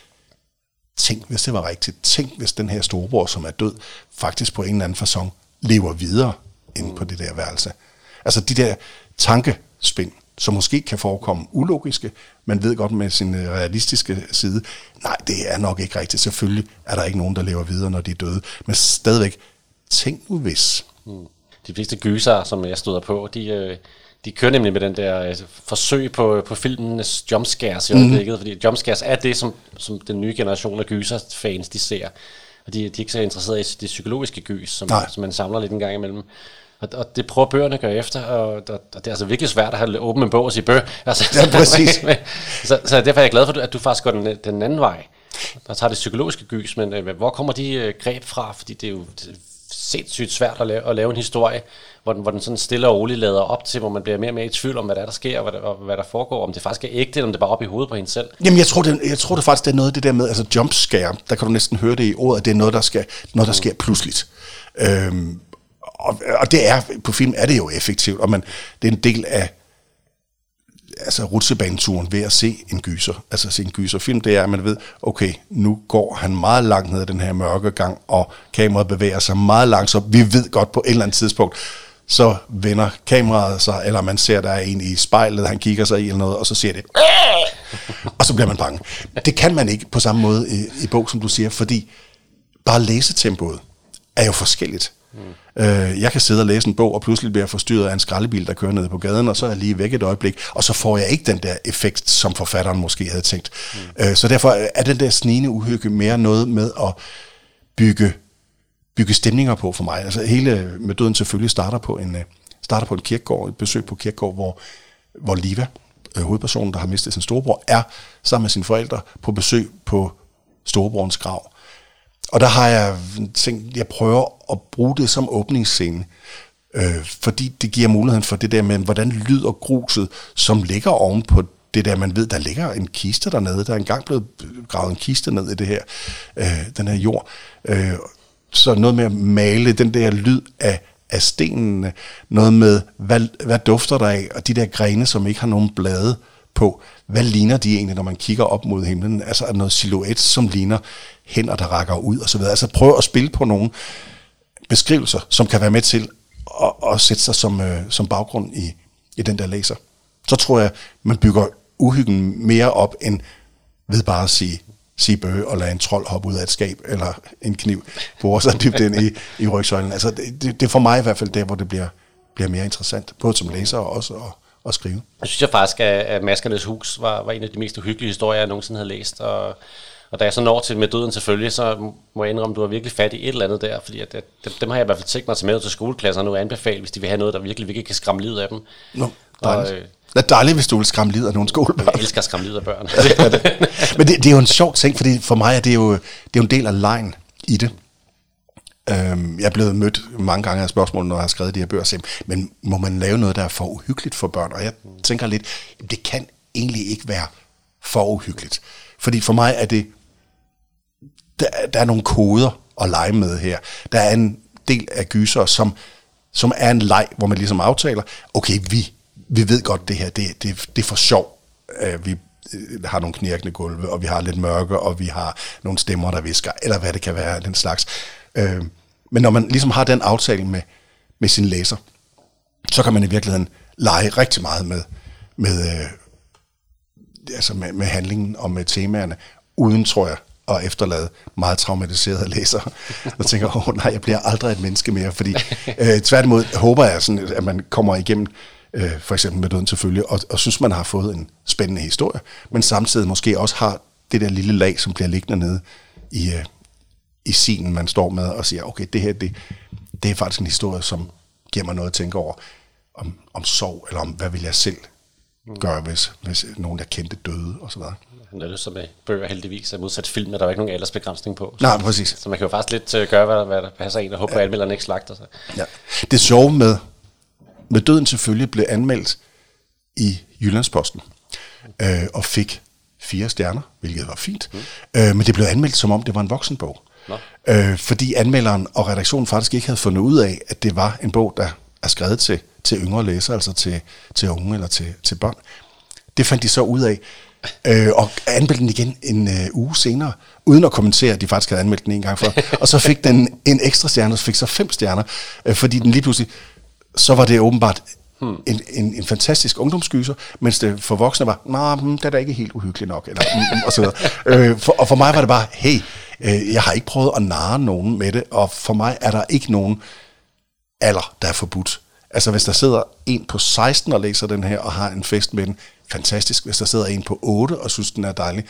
tænk hvis det var rigtigt, tænk hvis den her storebror, som er død, faktisk på en eller anden façon lever videre inde på det der værelse. Altså de der tankespind, som måske kan forekomme ulogiske, man ved godt med sin øh, realistiske side, nej, det er nok ikke rigtigt. Selvfølgelig er der ikke nogen, der lever videre, når de er døde. Men stadigvæk, tænk nu hvis. De fleste gyser, som jeg støder på, de, øh, de kører nemlig med den der øh, forsøg på, på filmenes jumpscares i øjeblikket, mm. fordi jumpscares er det, som, som den nye generation af gyser-fans, de ser. Og de, de er ikke så interesserede i det psykologiske gys, som, Nej. som man samler lidt en gang imellem. Og, og det prøver bøgerne at gøre efter, og, og, og det er altså virkelig svært at have åbent en bog og sige bøh. Altså, Ja, præcis. så, så derfor er jeg glad for, at du faktisk går den, den anden vej. Der tager det psykologiske gys, men øh, hvor kommer de øh, greb fra? Fordi det er jo er sindssygt svært at lave, at lave en historie, hvor den, hvor den sådan stille og roligt lader op til, hvor man bliver mere og mere i tvivl om, hvad der, er, der sker, og hvad der, og hvad der foregår, om det faktisk er ægte, eller om det er bare op i hovedet på hende selv. Jamen, jeg tror, det, jeg tror det faktisk, det er noget af det der med, altså jumpscare, der kan du næsten høre det i ordet, at det er noget, der, skal, noget, der sker pludseligt. Øhm, og, og det er, på film er det jo effektivt, og man, det er en del af altså rutsjebaneturen ved at se en gyser, altså se en gyserfilm, det er, at man ved, okay, nu går han meget langt ned ad den her mørke gang, og kameraet bevæger sig meget langsomt. Vi ved godt på et eller andet tidspunkt, så vender kameraet sig, eller man ser, der er en i spejlet, han kigger sig i eller noget, og så ser det, og så bliver man bange. Det kan man ikke på samme måde i, i bog, som du siger, fordi bare læsetempoet er jo forskelligt. Mm. Øh, jeg kan sidde og læse en bog, og pludselig bliver jeg forstyrret af en skraldebil, der kører ned på gaden, og så er jeg lige væk et øjeblik, og så får jeg ikke den der effekt, som forfatteren måske havde tænkt. Mm. Øh, så derfor er den der snigende uhygge mere noget med at bygge, bygge stemninger på for mig. Altså hele med døden selvfølgelig starter på en, øh, starter på en kirkegård, et besøg på kirkegård, hvor, hvor Liva, øh, hovedpersonen, der har mistet sin storebror, er sammen med sine forældre på besøg på storebrorens grav. Og der har jeg tænkt, jeg prøver at bruge det som åbningsscene, øh, fordi det giver muligheden for det der med, hvordan lyder gruset, som ligger oven på det der, man ved, der ligger en kiste dernede. Der er engang blevet gravet en kiste ned i det her, øh, den her jord. Øh, så noget med at male den der lyd af, af stenene, noget med, hvad, hvad dufter der af, og de der grene, som ikke har nogen blade på, hvad ligner de egentlig, når man kigger op mod himlen? Altså er noget silhuet, som ligner hænder, der rækker ud og så videre. Altså prøv at spille på nogle beskrivelser, som kan være med til at, at sætte sig som, øh, som baggrund i, i den der læser. Så tror jeg, man bygger uhyggen mere op, end ved bare at sige, sige bøge og lade en trold hoppe ud af et skab, eller en kniv bore sig dybt ind i, i rygsøjlen. Altså det, det, det er for mig i hvert fald der, hvor det bliver, bliver mere interessant, både som læser og også at, at skrive. Jeg synes jeg faktisk, at Maskernes Hus var, var en af de mest uhyggelige historier, jeg nogensinde havde læst, og og da jeg så når til med døden selvfølgelig, så må jeg indrømme, at du har virkelig fat i et eller andet der, fordi at, at, dem har jeg i hvert fald tænkt mig til med til skoleklasser nu anbefale, hvis de vil have noget, der virkelig, virkelig kan skræmme livet af dem. Nå, dejligt. Og, øh, det er dejligt, hvis du vil skræmme livet af nogle skolebørn. Jeg elsker at skræmme livet af børn. Men det, det, er jo en sjov ting, fordi for mig er det jo, det er jo en del af lejen i det. Øhm, jeg er blevet mødt mange gange af spørgsmål, når jeg har skrevet de her bøger, men må man lave noget, der er for uhyggeligt for børn? Og jeg tænker lidt, det kan egentlig ikke være for uhyggeligt. Fordi for mig er det der, der er nogle koder at lege med her. Der er en del af gyser, som, som er en leg, hvor man ligesom aftaler, okay, vi, vi ved godt det her, det, det, det er for sjov. Øh, vi øh, har nogle knirkende gulve, og vi har lidt mørke, og vi har nogle stemmer, der visker, eller hvad det kan være, den slags. Øh, men når man ligesom har den aftale med, med sin læser, så kan man i virkeligheden lege rigtig meget med, med, øh, altså med, med handlingen og med temaerne, uden, tror jeg, at efterlade meget traumatiserede læsere, der tænker, åh oh, nej, jeg bliver aldrig et menneske mere, fordi øh, tværtimod håber jeg, sådan, at man kommer igennem øh, for eksempel med døden selvfølgelig, og, og synes, man har fået en spændende historie, men samtidig måske også har det der lille lag, som bliver liggende nede i, øh, i scenen, man står med og siger, okay, det her, det, det er faktisk en historie, som giver mig noget at tænke over, om, om sorg, eller om, hvad vil jeg selv gøre, hvis, hvis nogen, jeg kendte, døde, og så videre. Det er det så med bøger heldigvis, at modsat film, er der jo ikke nogen aldersbegrænsning på. Så, Nej, præcis. Så man kan jo faktisk lidt uh, gøre, hvad, hvad der passer en, og håbe, ja. at anmelderen ikke slagter sig. Ja. Det sjove med, med døden selvfølgelig blev anmeldt i Jyllandsposten, øh, og fik fire stjerner, hvilket var fint. Mm. Øh, men det blev anmeldt, som om det var en voksenbog. Øh, fordi anmelderen og redaktionen faktisk ikke havde fundet ud af, at det var en bog, der er skrevet til, til yngre læsere, altså til, til unge eller til, til børn. Det fandt de så ud af, øh, og anmeldte den igen en øh, uge senere, uden at kommentere, at de faktisk havde anmeldt den en gang før. og så fik den en ekstra stjerne, og så fik så fem stjerner, øh, fordi den lige pludselig, så var det åbenbart hmm. en, en, en fantastisk ungdomsgyser, mens det for voksne var, nej, nah, det er da ikke helt uhyggeligt nok, eller, mm, og så videre. Øh, for, og for mig var det bare, hey, øh, jeg har ikke prøvet at narre nogen med det, og for mig er der ikke nogen alder, der er forbudt. Altså hvis der sidder en på 16 og læser den her, og har en fest med den, fantastisk. Hvis der sidder en på 8 og synes, den er dejlig,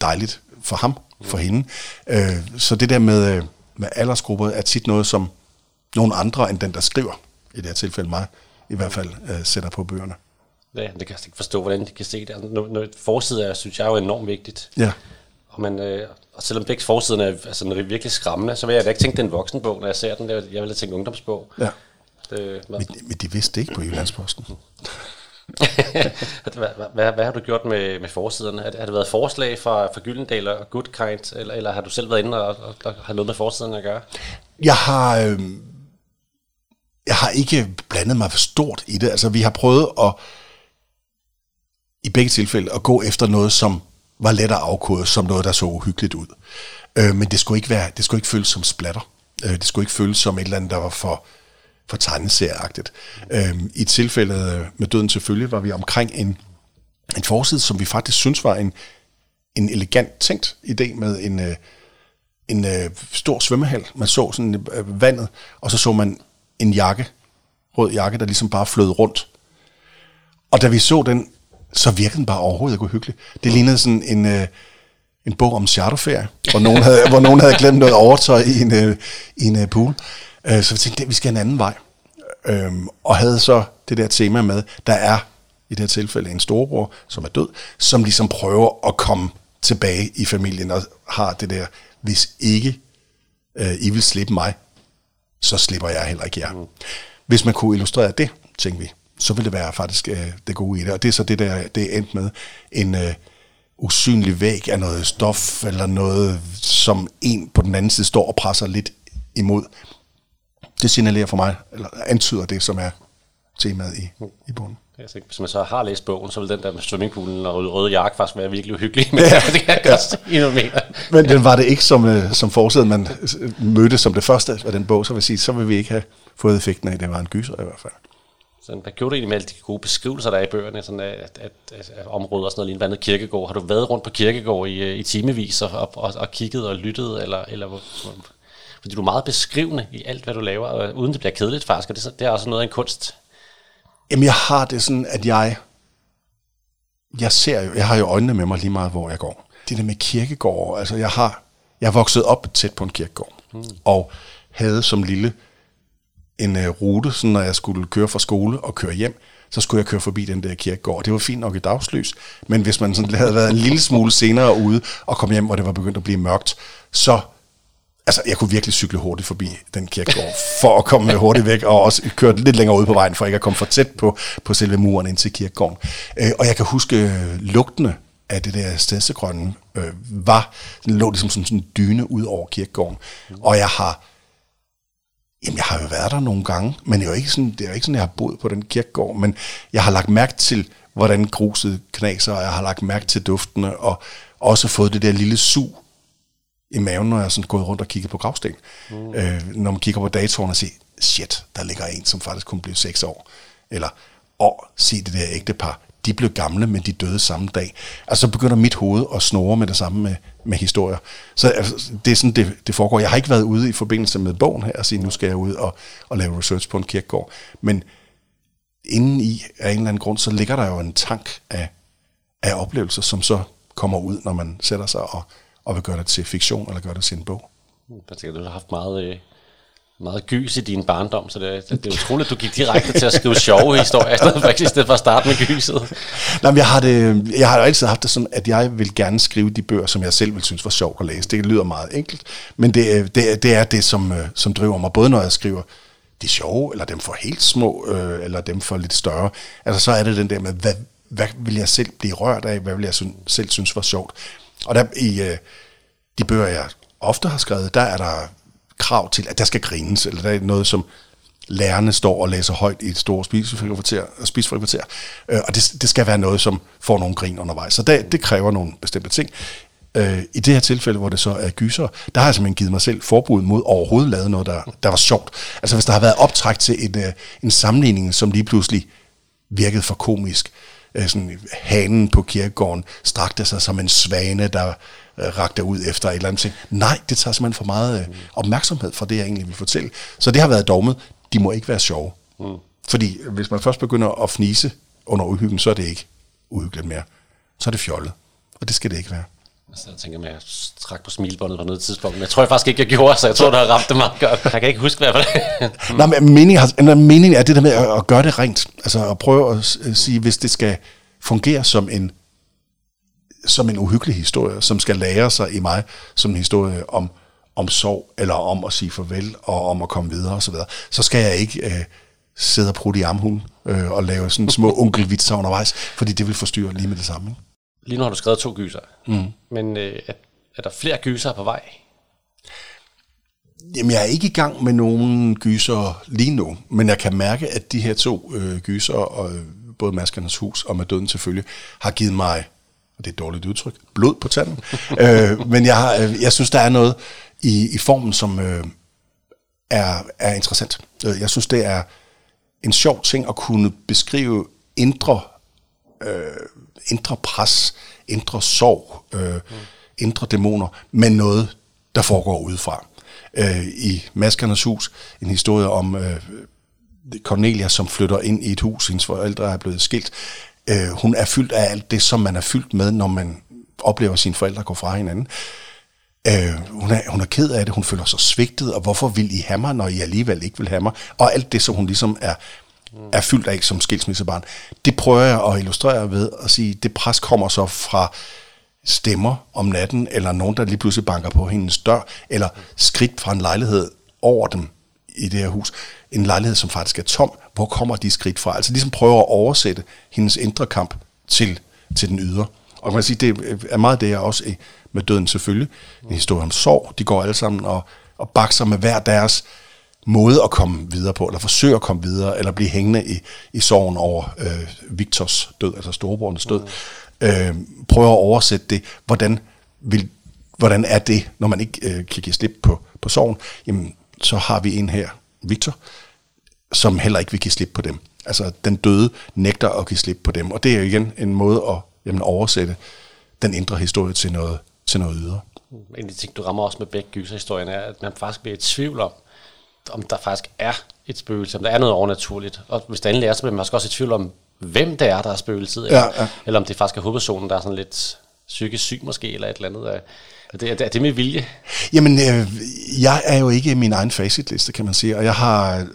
dejligt for ham, for mm. hende. Øh, så det der med, øh, med aldersgrupper er tit noget, som nogen andre end den, der skriver, i det her tilfælde mig, i hvert fald øh, sætter på bøgerne. Ja, det kan jeg ikke forstå, hvordan de kan se det. Når, når forsiden er, synes jeg, er jo enormt vigtigt. Ja. Og, man, øh, og selvom begge forsiden er, altså, er virkelig skræmmende, så vil jeg da ikke tænke, det er en voksenbog, når jeg ser den. Jeg vil have tænkt ungdomsbog. Ja. Det, men, men de vidste ikke på Jyllandsposten. hvad, hvad, hvad har du gjort med, med forsiderne? Har, har det været forslag fra, fra Gyldendal og Good Kind, eller, eller har du selv været inde og, og, og har noget med forsiderne at gøre? Jeg har, øh, jeg har ikke blandet mig for stort i det. Altså, vi har prøvet at, i begge tilfælde, at gå efter noget, som var let at afkode, som noget, der så uhyggeligt ud. Øh, men det skulle ikke være, det skulle ikke føles som splatter. Øh, det skulle ikke føles som et eller andet, der var for, for tegneserieagtigt. Øh, I tilfældet med døden til følge, var vi omkring en, en forside, som vi faktisk synes var en, en elegant tænkt idé med en, øh, en øh, stor svømmehal. Man så sådan øh, vandet, og så så man en jakke, rød jakke, der ligesom bare flød rundt. Og da vi så den, så virkede den bare overhovedet ikke uhyggeligt. Det lignede sådan en, øh, en bog om charterferie, hvor nogen havde, hvor nogen havde glemt noget overtøj i en, øh, i en øh, pool. Øh, så vi tænkte, at vi skal en anden vej. Øh, og havde så det der tema med, der er i det her tilfælde en storebror, som er død, som ligesom prøver at komme tilbage i familien og har det der, hvis ikke øh, I vil slippe mig, så slipper jeg heller ikke jer. Mm. Hvis man kunne illustrere det, tænkte vi, så ville det være faktisk øh, det gode i det. Og det er så det, der det er endt med. En øh, usynlig væg af noget stof, eller noget, som en på den anden side står og presser lidt imod. Det signalerer for mig, eller antyder det, som er temaet i, i bogen. Altså, hvis man så har læst bogen, så vil den der med swimmingpoolen og røde jakke faktisk være virkelig uhyggelig. Men ja, det kan jeg godt ja. endnu mere. Men den var det ikke som, øh, som forsiden, man mødte som det første af den bog, så vil sige, så vil vi ikke have fået effekten af, at det var en gyser i hvert fald. Så hvad gjorde du egentlig med alle de gode beskrivelser, der er i bøgerne, sådan at, at, at, at områder og sådan noget, lignende vandet kirkegård? Har du været rundt på kirkegård i, øh, i timevis og, og, og kigget og lyttet, eller, eller fordi du er meget beskrivende i alt, hvad du laver, og uden det bliver kedeligt faktisk, og det, det er også noget af en kunst. Jamen, jeg har det sådan, at jeg, jeg ser jo, jeg har jo øjnene med mig lige meget, hvor jeg går. Det der med kirkegård, altså jeg har, jeg er vokset op tæt på en kirkegård, mm. og havde som lille en uh, rute, sådan når jeg skulle køre fra skole og køre hjem, så skulle jeg køre forbi den der kirkegård. Det var fint nok i dagslys, men hvis man sådan havde været en lille smule senere ude og kom hjem, hvor det var begyndt at blive mørkt, så altså, jeg kunne virkelig cykle hurtigt forbi den kirkegård, for at komme hurtigt væk, og også køre lidt længere ud på vejen, for ikke at komme for tæt på, på selve muren ind til kirkegården. Øh, og jeg kan huske øh, lugtene af det der stedsegrønne, øh, var, den lå ligesom sådan en dyne ud over kirkegården. Og jeg har, jamen jeg har jo været der nogle gange, men det er jo ikke sådan, det er jo ikke sådan, jeg har boet på den kirkegård, men jeg har lagt mærke til, hvordan gruset knaser, og jeg har lagt mærke til duftene, og også fået det der lille sug i maven, når jeg er sådan gået rundt og kigget på gravsten. Mm. Øh, når man kigger på datoren og siger, shit, der ligger en, som faktisk kun blev 6 år. Eller, og se det der ægtepar, de blev gamle, men de døde samme dag. Altså så begynder mit hoved at snore med det samme med, med historier. Så altså, det er sådan, det, det foregår. Jeg har ikke været ude i forbindelse med bogen her og sige, nu skal jeg ud og, og lave research på en kirkegård. Men inden i, af en eller anden grund, så ligger der jo en tank af, af oplevelser, som så kommer ud, når man sætter sig og, og vil gøre det til fiktion, eller gøre det til en bog. Der tænker, du har haft meget, øh, meget gys i din barndom, så det, det, det er utroligt, at du gik direkte til at skrive sjove historier, i stedet for, i stedet for at starte med gyset. Nej, men jeg har, det, jeg har altid haft det sådan, at jeg vil gerne skrive de bøger, som jeg selv vil synes var sjovt at læse. Det lyder meget enkelt, men det, øh, det, det er det, som, øh, som driver mig, både når jeg skriver de sjove, eller dem for helt små, øh, eller dem for lidt større. Altså så er det den der med, hvad, hvad vil jeg selv blive rørt af, hvad vil jeg selv synes var sjovt. Og der i øh, de bøger, jeg ofte har skrevet, der er der krav til, at der skal grines, eller der er noget, som lærerne står og læser højt i et stort spisefrikvarter, spisefrikvarter øh, og det, det skal være noget, som får nogle grin undervejs. Så det, det kræver nogle bestemte ting. Øh, I det her tilfælde, hvor det så er gyser, der har jeg simpelthen givet mig selv forbud mod overhovedet lavet noget, der, der var sjovt. Altså hvis der har været optræk til en, øh, en sammenligning, som lige pludselig virkede for komisk, øh, sådan, hanen på kirkegården strakte sig som en svane, der rakte ud efter et eller andet ting. Nej, det tager simpelthen for meget øh, opmærksomhed fra det, jeg egentlig vil fortælle. Så det har været dogmet. De må ikke være sjove. Mm. Fordi hvis man først begynder at fnise under uhyggen, så er det ikke uhyggeligt mere. Så er det fjollet. Og det skal det ikke være. Altså, jeg tænker, at jeg trak på smilbåndet på noget tidspunkt, men jeg tror jeg faktisk ikke, jeg gjorde, så jeg tror, det har ramt det meget godt. Jeg kan ikke huske, hvad det Nej, men meningen, meningen er det der med at, at gøre det rent. Altså at prøve at sige, hvis det skal fungere som en, som en uhyggelig historie, som skal lære sig i mig som en historie om, om sorg, eller om at sige farvel, og om at komme videre osv., så, så skal jeg ikke øh, sidde og prutte i armhulen øh, og lave sådan små onkelvitser undervejs, fordi det vil forstyrre lige med det samme. Lige nu har du skrevet to gyser, mm. men øh, er, er der flere gyser på vej? Jamen, jeg er ikke i gang med nogen gyser lige nu, men jeg kan mærke, at de her to øh, gyser, og, øh, både Maskernes Hus og Med Døden selvfølgelig, har givet mig, og det er et dårligt udtryk, blod på tanden. øh, men jeg, har, øh, jeg synes, der er noget i, i formen, som øh, er, er interessant. Øh, jeg synes, det er en sjov ting at kunne beskrive indre, øh, indre pres, indre sorg, øh, mm. indre dæmoner, med noget, der foregår udefra øh, i Maskernes Hus, en historie om øh, Cornelia, som flytter ind i et hus, hendes forældre er blevet skilt. Øh, hun er fyldt af alt det, som man er fyldt med, når man oplever sine forældre gå fra hinanden. Øh, hun, er, hun er ked af det, hun føler sig svigtet, og hvorfor vil I have mig, når I alligevel ikke vil have mig? Og alt det, som hun ligesom er, er fyldt af som skilsmissebarn. Det prøver jeg at illustrere ved at sige, det pres kommer så fra stemmer om natten, eller nogen, der lige pludselig banker på hendes dør, eller skridt fra en lejlighed over dem i det her hus. En lejlighed, som faktisk er tom. Hvor kommer de skridt fra? Altså ligesom prøver at oversætte hendes indre kamp til, til den ydre. Og man kan sige, det er meget det, jeg også med døden selvfølgelig. En historie om sorg. De går alle sammen og, og bakser med hver deres måde at komme videre på, eller forsøge at komme videre, eller blive hængende i, i sorgen over øh, Victors død, altså storebrorens død. Mm øh, prøver at oversætte det. Hvordan, vil, hvordan er det, når man ikke øh, kan give slip på, på sorgen? Jamen, så har vi en her, Victor, som heller ikke vil give slip på dem. Altså, den døde nægter at give slip på dem. Og det er jo igen en måde at jamen, oversætte den indre historie til noget, til noget ydre. En af de ting, du rammer også med begge gyserhistorien, er, at man faktisk bliver i tvivl om, om der faktisk er et spøgelse, om der er noget overnaturligt. Og hvis det endelig er, så bliver man også i tvivl om, hvem det er, der er spøgelset, eller, ja, ja. eller om det faktisk er hovedpersonen, der er sådan lidt psykisk syg måske, eller et eller andet. Er det, er det med vilje? Jamen, øh, jeg er jo ikke min egen facitliste, kan man sige, og jeg har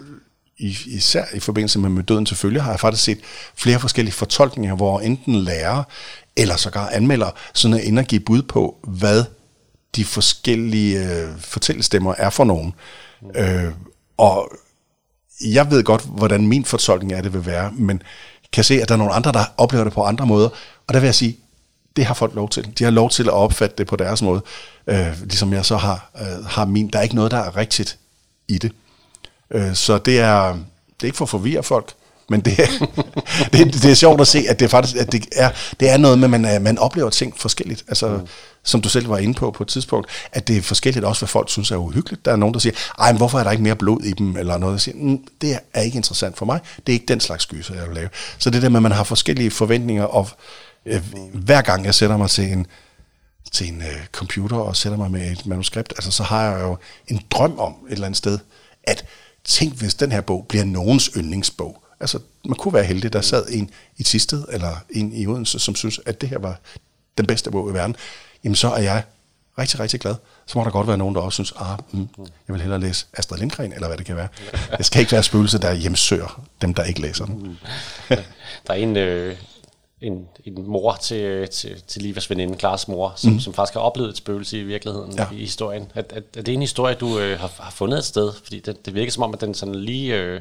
især i forbindelse med, med døden selvfølgelig, har jeg faktisk set flere forskellige fortolkninger, hvor enten lærer eller sågar anmelder sådan en at give bud på, hvad de forskellige øh, fortællestemmer er for nogen. Mm. Øh, og jeg ved godt, hvordan min fortolkning af det vil være, men kan se, at der er nogle andre, der oplever det på andre måder. Og der vil jeg sige, det har folk lov til. De har lov til at opfatte det på deres måde, øh, ligesom jeg så har, øh, har min. Der er ikke noget, der er rigtigt i det. Øh, så det er, det er ikke for at forvirre folk, men det er, det, det er sjovt at se, at det faktisk at det er, det er noget med, at man, man oplever ting forskelligt. Altså, mm. som du selv var inde på på et tidspunkt, at det er forskelligt også, hvad folk synes er uhyggeligt. Der er nogen, der siger, ej, men hvorfor er der ikke mere blod i dem, eller noget, der siger, mm, det er ikke interessant for mig. Det er ikke den slags gyser, jeg vil lave. Så det der med, at man har forskellige forventninger, og øh, hver gang jeg sætter mig til en, til en øh, computer og sætter mig med et manuskript, altså så har jeg jo en drøm om et eller andet sted, at tænk, hvis den her bog bliver nogens yndlingsbog. Altså, man kunne være heldig, der sad en i Tisted, eller en i Odense, som synes, at det her var den bedste bog i verden. Jamen, så er jeg rigtig, rigtig glad. Så må der godt være nogen, der også synes, ah, mm, jeg vil hellere læse Astrid Lindgren, eller hvad det kan være. Det skal ikke være spøgelser, der hjemsøger dem, der ikke læser den. der er en, øh, en, en mor til, til, til Livas veninde, Klares mor, som, mm. som faktisk har oplevet et spøgelse i virkeligheden ja. i historien. Er, er, er det en historie, du øh, har, har fundet et sted? Fordi det, det virker som om, at den sådan lige... Øh,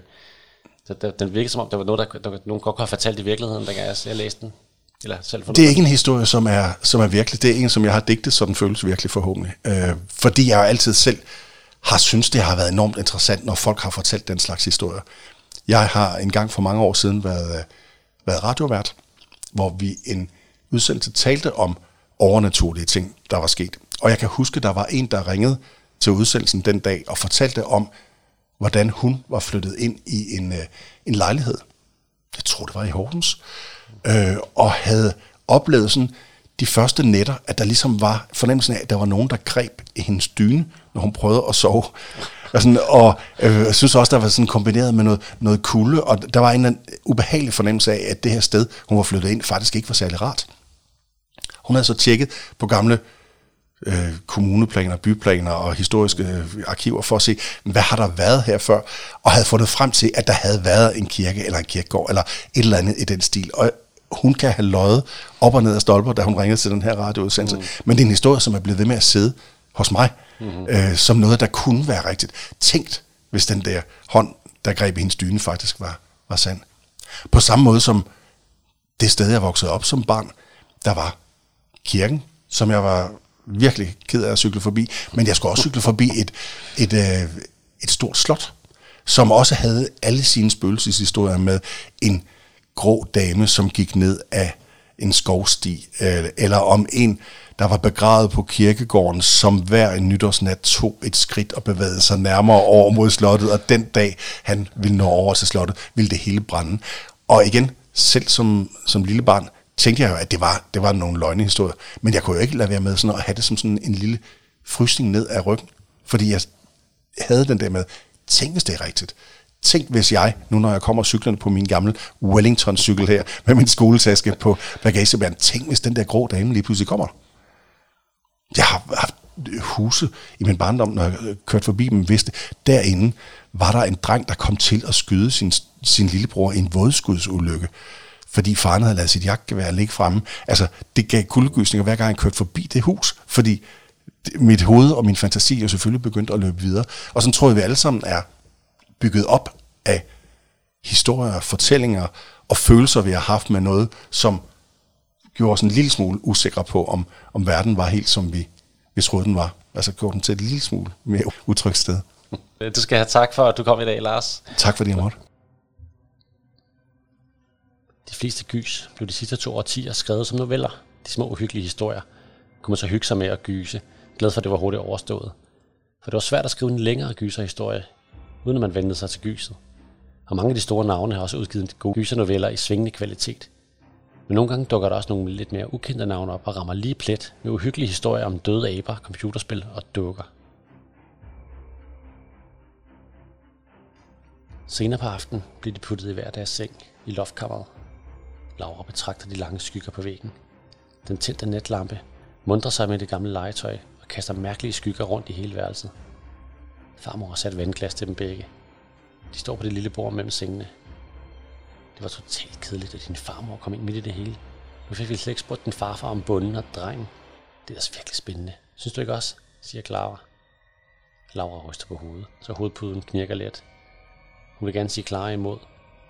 den virker som om, der var noget, der, der, der nogen godt har fortalt i virkeligheden, dengang jeg, jeg læste den. Eller selv det er ikke en historie, som er, som er virkelig. Det er en, som jeg har digtet, så den føles virkelig forhåbentlig. Øh, fordi jeg altid selv har synes det har været enormt interessant, når folk har fortalt den slags historier. Jeg har en gang for mange år siden været, øh, været radiovært, hvor vi en udsendelse talte om overnaturlige ting, der var sket. Og jeg kan huske, der var en, der ringede til udsendelsen den dag og fortalte om, hvordan hun var flyttet ind i en, øh, en lejlighed. Jeg tror, det var i Horsens. Øh, og havde oplevet sådan de første nætter, at der ligesom var fornemmelsen af, at der var nogen, der greb i hendes dyne, når hun prøvede at sove. Og, sådan, og øh, jeg synes også, der var sådan kombineret med noget, noget kulde, og der var en ubehagelig fornemmelse af, at det her sted, hun var flyttet ind, faktisk ikke var særlig rart. Hun havde så tjekket på gamle øh, kommuneplaner, byplaner og historiske øh, arkiver for at se, hvad har der været her før, og havde fundet frem til, at der havde været en kirke eller en kirkegård, eller et eller andet i den stil. Og hun kan have løjet op og ned af stolper, da hun ringede til den her radioudsendelse. Mm. Men det er en historie, som er blevet ved med at sidde hos mig, mm. øh, som noget, der kunne være rigtigt. Tænkt, hvis den der hånd, der greb i hendes dyne, faktisk var, var sand. På samme måde som det sted, jeg voksede op som barn, der var kirken, som jeg var virkelig ked af at cykle forbi. Men jeg skulle også cykle forbi et, et, et, et stort slot, som også havde alle sine spøgelseshistorier med en grå dame, som gik ned af en skovsti, øh, eller om en, der var begravet på kirkegården, som hver en nytårsnat tog et skridt og bevægede sig nærmere over mod slottet, og den dag, han ville nå over til slottet, ville det hele brænde. Og igen, selv som, som lille barn, tænkte jeg jo, at det var, det var nogle løgnehistorier. Men jeg kunne jo ikke lade være med sådan at have det som sådan en lille frysning ned af ryggen. Fordi jeg havde den der med, tænk hvis det er rigtigt. Tænk hvis jeg, nu når jeg kommer cyklerne på min gamle Wellington-cykel her, med min skoletaske på bagagebæren, tænk hvis den der grå dame lige pludselig kommer. Jeg har haft huse i min barndom, når jeg kørte forbi dem, vidste, derinde var der en dreng, der kom til at skyde sin, sin lillebror i en vådskudsulykke fordi faren havde lavet sit jagtgevær ligge fremme. Altså, det gav kuldegysninger, hver gang jeg kørte forbi det hus, fordi mit hoved og min fantasi jo selvfølgelig begyndte at løbe videre. Og sådan tror jeg, vi alle sammen er bygget op af historier, fortællinger og følelser, vi har haft med noget, som gjorde os en lille smule usikre på, om, om verden var helt, som vi, vi troede, den var. Altså gjorde den til et lille smule mere utrygt sted. Du skal have tak for, at du kom i dag, Lars. Tak fordi jeg måtte. De fleste gys blev de sidste to årtier skrevet som noveller. De små uhyggelige historier kunne man så hygge sig med at gyse, glad for at det var hurtigt overstået. For det var svært at skrive en længere gyserhistorie, uden at man vendte sig til gyset. Og mange af de store navne har også udgivet gode gysernoveller i svingende kvalitet. Men nogle gange dukker der også nogle lidt mere ukendte navne op og rammer lige plet med uhyggelige historier om døde aber, computerspil og dukker. Senere på aftenen blev de puttet i hver deres seng i loftkammeret Laura betragter de lange skygger på væggen. Den tændte netlampe mundrer sig med det gamle legetøj og kaster mærkelige skygger rundt i hele værelset. Farmor har sat vandglas til dem begge. De står på det lille bord mellem sengene. Det var totalt kedeligt, at din farmor kom ind midt i det hele. Nu fik vi slet ikke spurgt din farfar om bunden og drengen. Det er også virkelig spændende. Synes du ikke også? siger Clara. Laura ryster på hovedet, så hovedpuden knirker let. Hun vil gerne sige Clara imod,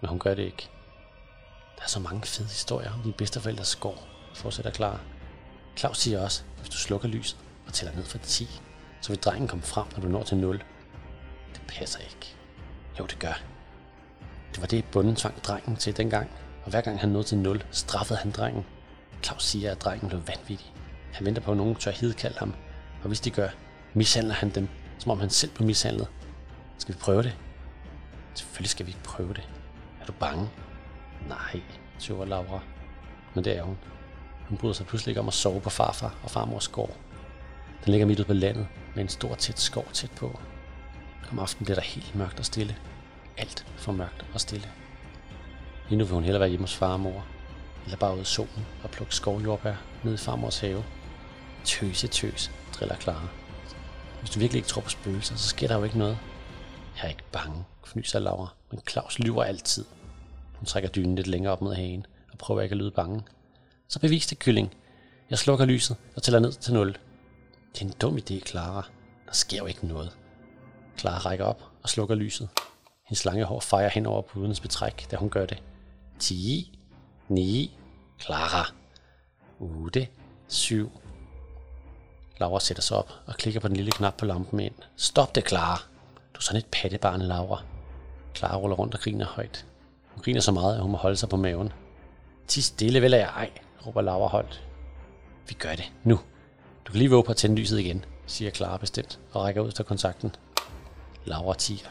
men hun gør det ikke. Der er så mange fede historier om dine bedsteforældres gård, fortsætter Clara. Claus siger også, at hvis du slukker lyset og tæller ned fra 10, så vil drengen komme frem, når du når til 0. Det passer ikke. Jo, det gør. Det var det, bunden tvang drengen til dengang, og hver gang han nåede til 0, straffede han drengen. Claus siger, at drengen blev vanvittig. Han venter på, at nogen tør hidkalde ham, og hvis de gør, mishandler han dem, som om han selv blev mishandlet. Skal vi prøve det? Selvfølgelig skal vi ikke prøve det. Er du bange? Nej, tøver Laura. Men det er hun. Hun bryder sig pludselig om at sove på farfar og farmors gård. Den ligger midt ude på landet med en stor tæt skov tæt på. Om aftenen bliver der helt mørkt og stille. Alt for mørkt og stille. Lige nu vil hun hellere være hjemme hos far og mor. Eller bare ud i solen og plukke skovjordbær ned i farmors have. Tøse tøs, driller Clara. Hvis du virkelig ikke tror på spøgelser, så sker der jo ikke noget. Jeg er ikke bange, fnyser Laura, men Claus lyver altid. Hun trækker dynen lidt længere op mod hagen og prøver ikke at lyde bange. Så bevis det, kylling. Jeg slukker lyset og tæller ned til 0. Det er en dum idé, Clara. Der sker jo ikke noget. Clara rækker op og slukker lyset. Hendes lange hår fejrer hen over pudens betræk, da hun gør det. 10, 9, Clara. 8, 7. Laura sætter sig op og klikker på den lille knap på lampen ind. Stop det, Clara. Du er sådan et pattebarn, Laura. Clara ruller rundt og griner højt. Hun griner så meget, at hun må holde sig på maven. Ti stille, vel er jeg ej, råber Laura holdt. Vi gør det, nu. Du kan lige våge på at tænde lyset igen, siger Clara bestemt, og rækker ud til kontakten. Laura tiger.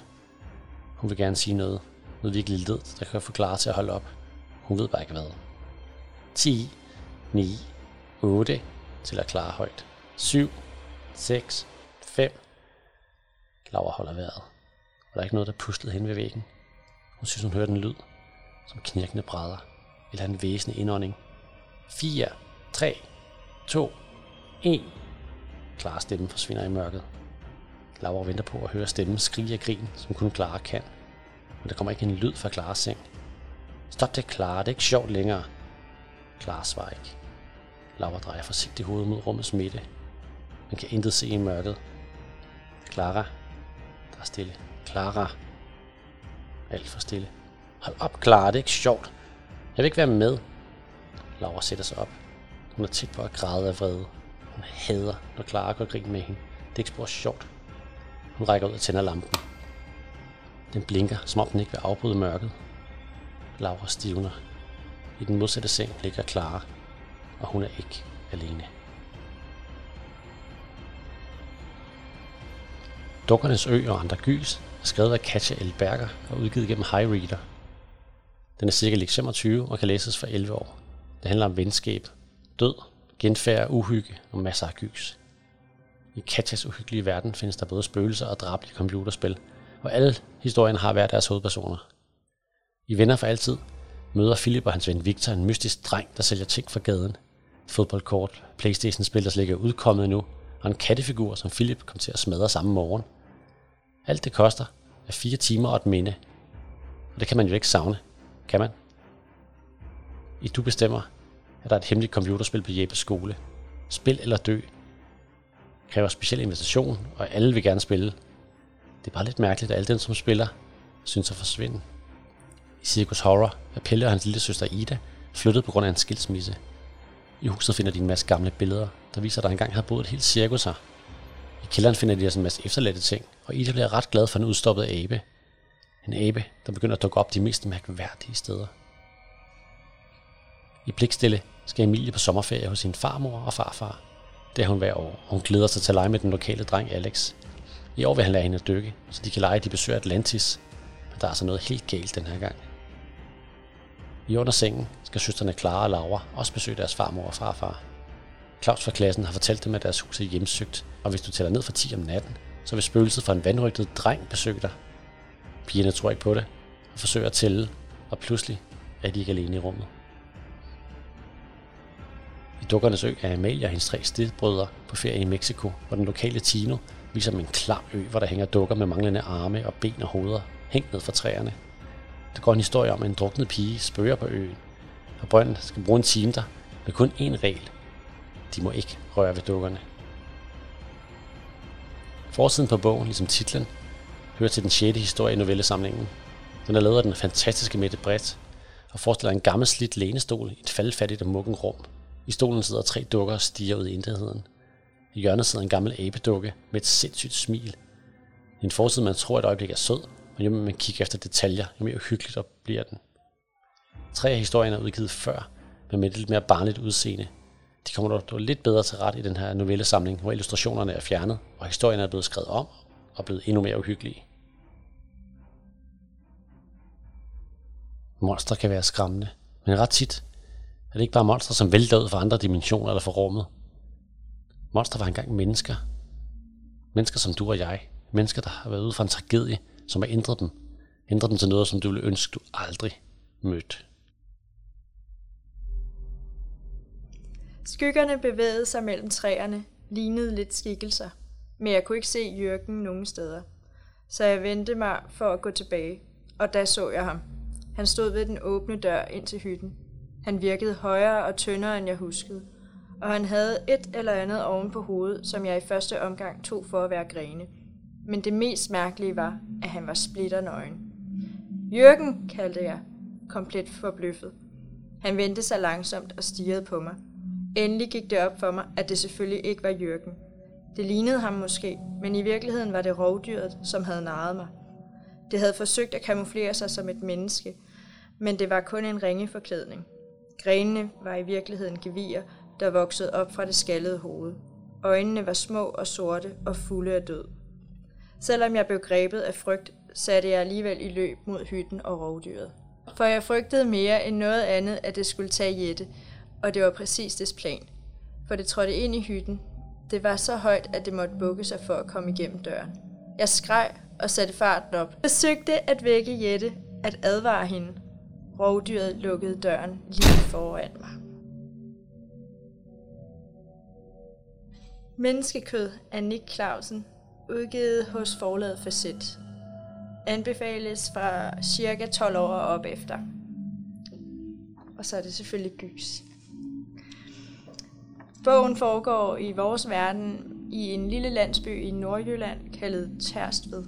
Hun vil gerne sige noget. Noget virkelig led, der kan forklare til at holde op. Hun ved bare ikke hvad. 10, 9, 8, til at klare højt. 7, 6, 5. Laura holder vejret. Og der er ikke noget, der puslede hen ved væggen. Hun synes, hun hørte en lyd som knirkende brædder, eller en væsende indånding. 4, 3, 2, 1. Klar stemmen forsvinder i mørket. Laura venter på at høre stemmen skrige af grin, som kun Clara kan. Men der kommer ikke en lyd fra Klaras seng. Stop det, Clara. Det er ikke sjovt længere. Clara svarer ikke. Laura drejer forsigtigt hovedet mod rummets midte. Man kan intet se i mørket. Clara. Der er stille. Clara. Alt for stille. Hold op, Clara, det er ikke sjovt. Jeg vil ikke være med. Laura sætter sig op. Hun er tæt på at græde af vrede. Hun hader, når Clara går grin med hende. Det er ikke spor sjovt. Hun rækker ud og tænder lampen. Den blinker, som om den ikke vil afbryde mørket. Laura stivner. I den modsatte seng ligger Clara, og hun er ikke alene. Dukkernes Ø og andre gys er skrevet af Katja Elberger og udgivet gennem High Reader. Den er cirka lig 25 og kan læses for 11 år. Det handler om venskab, død, genfærd, uhygge og masser af gys. I Katjas uhyggelige verden findes der både spøgelser og drabelige computerspil, og alle historien har hver deres hovedpersoner. I Venner for altid møder Philip og hans ven Victor en mystisk dreng, der sælger ting fra gaden. Fodboldkort, Playstation-spil, der slet ikke er udkommet endnu, og en kattefigur, som Philip kom til at smadre samme morgen. Alt det koster er fire timer og et minde. Og det kan man jo ikke savne, kan man? I Du bestemmer, at der er et hemmeligt computerspil på Jeppes skole. Spil eller dø. Kræver speciel invitation, og alle vil gerne spille. Det er bare lidt mærkeligt, at alle dem, som spiller, synes at forsvinde. I Circus Horror er Pelle og hans lille søster Ida flyttet på grund af en skilsmisse. I huset finder de en masse gamle billeder, der viser, at der engang havde boet et helt cirkus her. I kælderen finder de også en masse efterladte ting, og Ida bliver ret glad for en udstoppet abe. En abe, der begynder at dukke op de mest mærkværdige steder. I blikstille skal Emilie på sommerferie hos sin farmor og farfar. Det er hun hver år, og hun glæder sig til at lege med den lokale dreng Alex. I år vil han lære hende at dykke, så de kan lege, de besøger Atlantis. Men der er altså noget helt galt den her gang. I under sengen skal søsterne Clara og Laura også besøge deres farmor og farfar. Claus fra klassen har fortalt dem, at deres hus er hjemsøgt, og hvis du tæller ned fra 10 om natten, så vil spøgelset fra en vandrygtet dreng besøge dig. Pigerne tror ikke på det, og forsøger at tælle, og pludselig er de ikke alene i rummet. I Dukkernes Ø er Amalie og hendes tre stedbrødre på ferie i Mexico, hvor den lokale Tino viser en klam ø, hvor der hænger dukker med manglende arme og ben og hoveder, hængt ned fra træerne. Der går en historie om, at en druknet pige spørger på øen, og brønden skal bruge en time der med kun én regel. De må ikke røre ved dukkerne. Forsiden på bogen, ligesom titlen, hører til den 6. historie i novellesamlingen. Den er lavet af den fantastiske Mette Bredt, og forestiller en gammel slidt lænestol i et faldfattigt og mukken rum. I stolen sidder tre dukker og stiger ud i intetheden. I hjørnet sidder en gammel abedukke med et sindssygt smil. En fortid, man tror et øjeblik er sød, men jo mere man kigger efter detaljer, jo mere uhyggeligt op bliver den. Tre af historierne er udgivet før, men med et lidt mere barnligt udseende. De kommer dog lidt bedre til ret i den her novellesamling, hvor illustrationerne er fjernet, og historierne er blevet skrevet om og blevet endnu mere uhyggelige. Monster kan være skræmmende, men ret tit er det ikke bare monster, som vælter ud fra andre dimensioner eller fra rummet. Monster var engang mennesker. Mennesker som du og jeg. Mennesker, der har været ude for en tragedie, som har ændret dem. Ændret dem til noget, som du ville ønske, du aldrig mødte. Skyggerne bevægede sig mellem træerne, lignede lidt skikkelser, men jeg kunne ikke se Jørgen nogen steder. Så jeg vendte mig for at gå tilbage, og da så jeg ham. Han stod ved den åbne dør ind til hytten. Han virkede højere og tyndere, end jeg huskede, og han havde et eller andet oven på hovedet, som jeg i første omgang tog for at være grene. Men det mest mærkelige var, at han var splitternøgen. Jørgen, kaldte jeg, komplet forbløffet. Han vendte sig langsomt og stirrede på mig. Endelig gik det op for mig, at det selvfølgelig ikke var Jørgen. Det lignede ham måske, men i virkeligheden var det rovdyret, som havde narret mig. Det havde forsøgt at kamuflere sig som et menneske, men det var kun en ringe forklædning. Grenene var i virkeligheden gevier, der voksede op fra det skaldede hoved. Øjnene var små og sorte og fulde af død. Selvom jeg blev grebet af frygt, satte jeg alligevel i løb mod hytten og rovdyret. For jeg frygtede mere end noget andet, at det skulle tage Jette, og det var præcis dets plan. For det trådte ind i hytten. Det var så højt, at det måtte bukke sig for at komme igennem døren. Jeg skreg og satte farten op. Jeg søgte at vække Jette, at advare hende. Rovdyret lukkede døren lige foran mig. Menneskekød af Nick Clausen, udgivet hos forlaget Facet. Anbefales fra cirka 12 år og op efter. Og så er det selvfølgelig gys. Bogen foregår i vores verden i en lille landsby i Nordjylland kaldet Tærstved.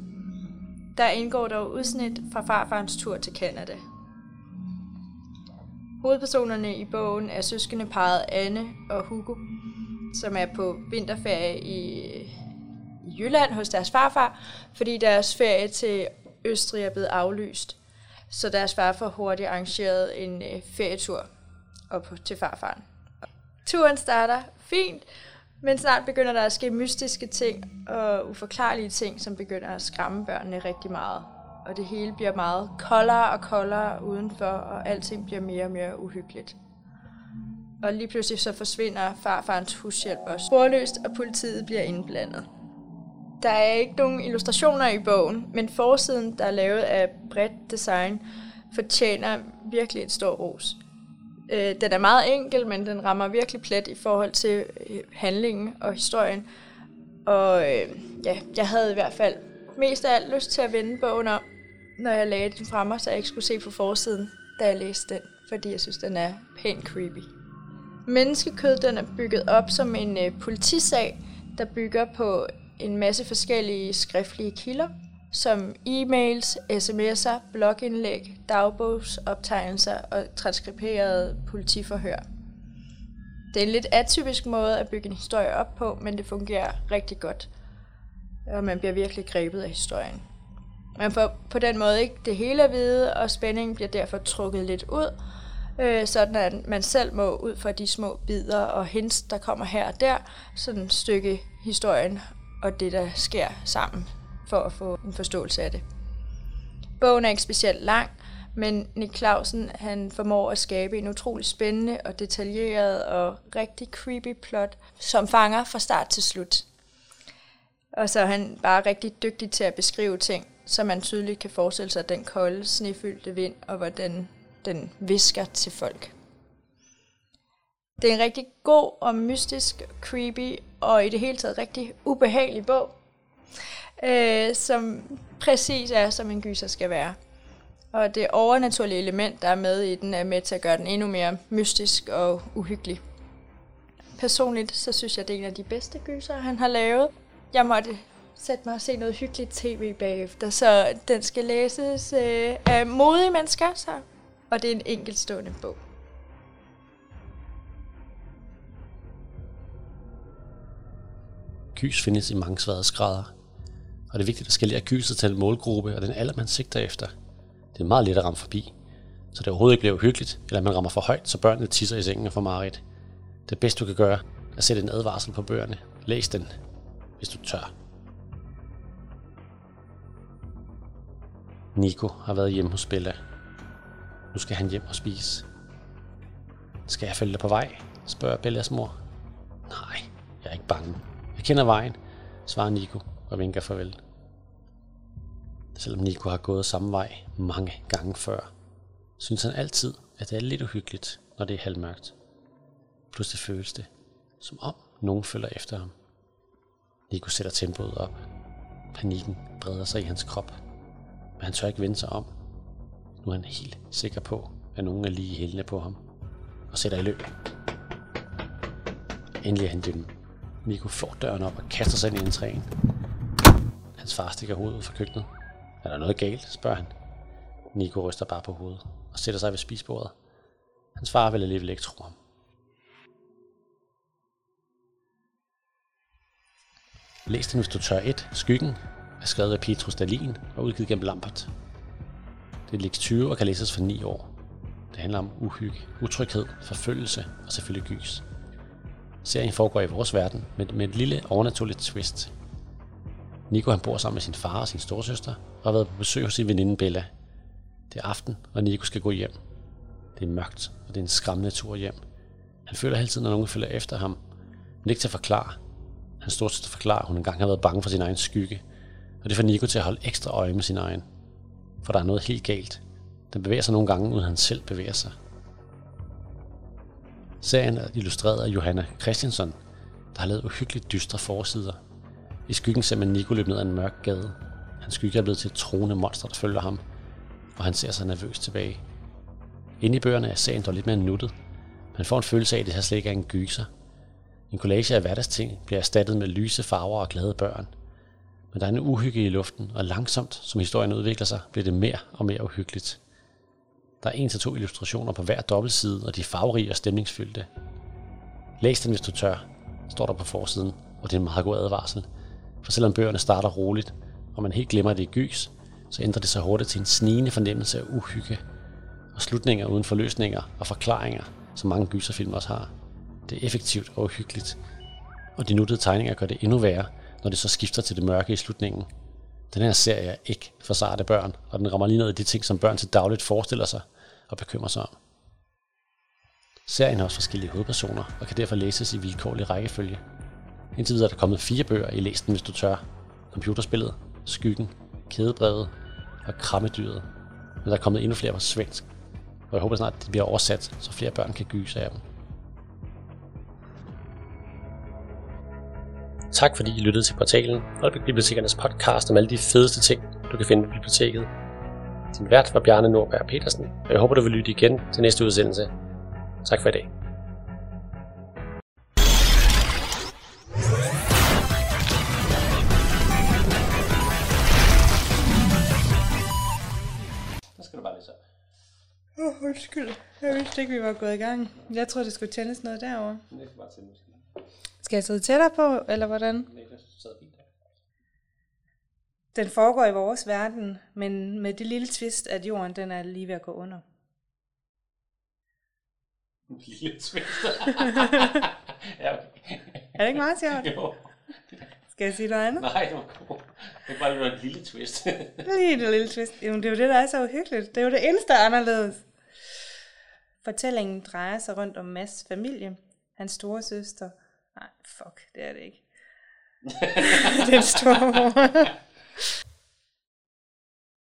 Der indgår dog udsnit fra farfarens tur til Kanada. Hovedpersonerne i bogen er søskende parret Anne og Hugo. som er på vinterferie i, i Jylland hos deres farfar, fordi deres ferie til Østrig er blevet aflyst. Så deres farfar hurtigt arrangeret en øh, ferietur op til farfaren. Turen starter fint, men snart begynder der at ske mystiske ting og uforklarlige ting, som begynder at skræmme børnene rigtig meget. Og det hele bliver meget koldere og koldere udenfor, og alting bliver mere og mere uhyggeligt. Og lige pludselig så forsvinder farfarens hushjælp også sporløst, og politiet bliver indblandet. Der er ikke nogen illustrationer i bogen, men forsiden, der er lavet af bredt design, fortjener virkelig et stort ros. Øh, den er meget enkel, men den rammer virkelig plet i forhold til øh, handlingen og historien. Og øh, ja, jeg havde i hvert fald mest af alt lyst til at vende bogen om, når jeg lagde den frem mig, så jeg ikke skulle se på forsiden, da jeg læste den, fordi jeg synes, den er pænt creepy. Menneskekød den er bygget op som en øh, politisag, der bygger på en masse forskellige skriftlige kilder, som e-mails, sms'er, blogindlæg, dagbogsoptegnelser og transkriberede politiforhør. Det er en lidt atypisk måde at bygge en historie op på, men det fungerer rigtig godt. Og man bliver virkelig grebet af historien. Man får på den måde ikke det hele at vide, og spændingen bliver derfor trukket lidt ud, øh, sådan at man selv må ud fra de små bidder og hints, der kommer her og der, sådan et stykke historien og det, der sker sammen, for at få en forståelse af det. Bogen er ikke specielt lang, men Nick Clausen han formår at skabe en utrolig spændende og detaljeret og rigtig creepy plot, som fanger fra start til slut. Og så er han bare rigtig dygtig til at beskrive ting, så man tydeligt kan forestille sig den kolde, snefyldte vind, og hvordan den visker til folk. Det er en rigtig god og mystisk, creepy og i det hele taget rigtig ubehagelig bog, øh, som præcis er, som en gyser skal være. Og det overnaturlige element, der er med i den, er med til at gøre den endnu mere mystisk og uhyggelig. Personligt, så synes jeg, det er en af de bedste gyser, han har lavet. Jeg måtte sætte mig og se noget hyggeligt tv bagefter, så den skal læses øh, af modige mennesker, så. og det er en enkeltstående bog. Gys findes i mange sværhedsgrader, og det er vigtigt at skalere gyset til en målgruppe og den alder, man sigter efter. Det er meget let at ramme forbi, så det overhovedet ikke bliver uhyggeligt, eller man rammer for højt, så børnene tisser i sengen og får mareridt. Det bedste du kan gøre, er at sætte en advarsel på bøgerne. Læs den, hvis du tør. Nico har været hjemme hos Bella. Nu skal han hjem og spise. Skal jeg følge dig på vej? spørger Bellas mor. Nej, jeg er ikke bange. Jeg kender vejen, svarer Nico og vinker farvel. Selvom Nico har gået samme vej mange gange før, synes han altid, at det er lidt uhyggeligt, når det er halvmørkt. Pludselig føles det, som om nogen følger efter ham. Nico sætter tempoet op. Panikken breder sig i hans krop, men han tør ikke vende sig om. Nu er han helt sikker på, at nogen er lige hældende på ham, og sætter i løb. Endelig er han dømme. Nico får døren op og kaster sig ind i entréen. Hans far stikker hovedet ud fra køkkenet. Er der noget galt, spørger han. Nico ryster bare på hovedet og sætter sig ved spisbordet. Hans far vil alligevel ikke tro ham. Læs den, hvis du tør et. Skyggen er skrevet af Petrus Stalin og udgivet gennem Lampert. Det er Lix 20 og kan læses for 9 år. Det handler om uhygge, utryghed, forfølgelse og selvfølgelig gys. Serien foregår i vores verden, men med et lille overnaturligt twist. Nico han bor sammen med sin far og sin storsøster og har været på besøg hos sin veninde Bella. Det er aften, og Nico skal gå hjem. Det er mørkt, og det er en skræmmende tur hjem. Han føler hele tiden, når nogen følger efter ham, men ikke til at forklare. Hans storsøster forklarer, at hun engang har været bange for sin egen skygge, og det får Nico til at holde ekstra øje med sin egen. For der er noget helt galt. Den bevæger sig nogle gange, uden han selv bevæger sig. Serien er illustreret af Johanna Christensen, der har lavet uhyggeligt dystre forsider. I skyggen ser man Nico løbe ned ad en mørk gade. Hans skygge er blevet til et troende monster, der følger ham, og han ser sig nervøst tilbage. Inde i bøgerne er serien dog lidt mere nuttet. Man får en følelse af, at det her slet ikke er en gyser. En collage af hverdagsting bliver erstattet med lyse farver og glade børn. Men der er en uhygge i luften, og langsomt, som historien udvikler sig, bliver det mere og mere uhyggeligt. Der er en til to illustrationer på hver dobbeltside, og de er farverige og stemningsfyldte. Læs den, hvis du tør. står der på forsiden, og det er en meget god advarsel. For selvom bøgerne starter roligt, og man helt glemmer, at det er gys, så ændrer det sig hurtigt til en snigende fornemmelse af uhygge, og slutninger uden forløsninger og forklaringer, som mange gyserfilm også har. Det er effektivt og uhyggeligt, og de nuttede tegninger gør det endnu værre, når det så skifter til det mørke i slutningen. Den her serie er ikke for sarte børn, og den rammer lige ned i de ting, som børn til dagligt forestiller sig og bekymrer sig om. Serien har også forskellige hovedpersoner og kan derfor læses i vilkårlig rækkefølge. Indtil videre er der kommet fire bøger i læsten, hvis du tør. Computerspillet, Skyggen, Kædebrevet og Krammedyret. Men der er kommet endnu flere på svensk. Og jeg håber snart, at de bliver oversat, så flere børn kan gyse af dem. Tak fordi I lyttede til portalen Holbæk Bibliotekernes podcast om alle de fedeste ting, du kan finde på biblioteket. Din vært var Bjarne Nordberg Petersen, og jeg håber, du vil lytte igen til næste udsendelse. Tak for i dag. Der skal du bare læse op. Oh, undskyld. Jeg vidste ikke, vi var gået i gang. Jeg troede, det skulle tændes noget derovre. Det skal bare måske. Skal jeg sidde tættere på, eller hvordan? Den foregår i vores verden, men med det lille twist, at jorden den er lige ved at gå under. En lille twist. ja, okay. Er det ikke meget sjovt? Jo. Skal jeg sige noget andet? Nej, det var god. Det var bare et lille twist. Lige det lille twist. Jamen, det er jo det, der er så uhyggeligt. Det er jo det eneste der er anderledes. Fortællingen drejer sig rundt om Mads familie. Hans store søster. Nej, fuck, det er det ikke. Den store mor.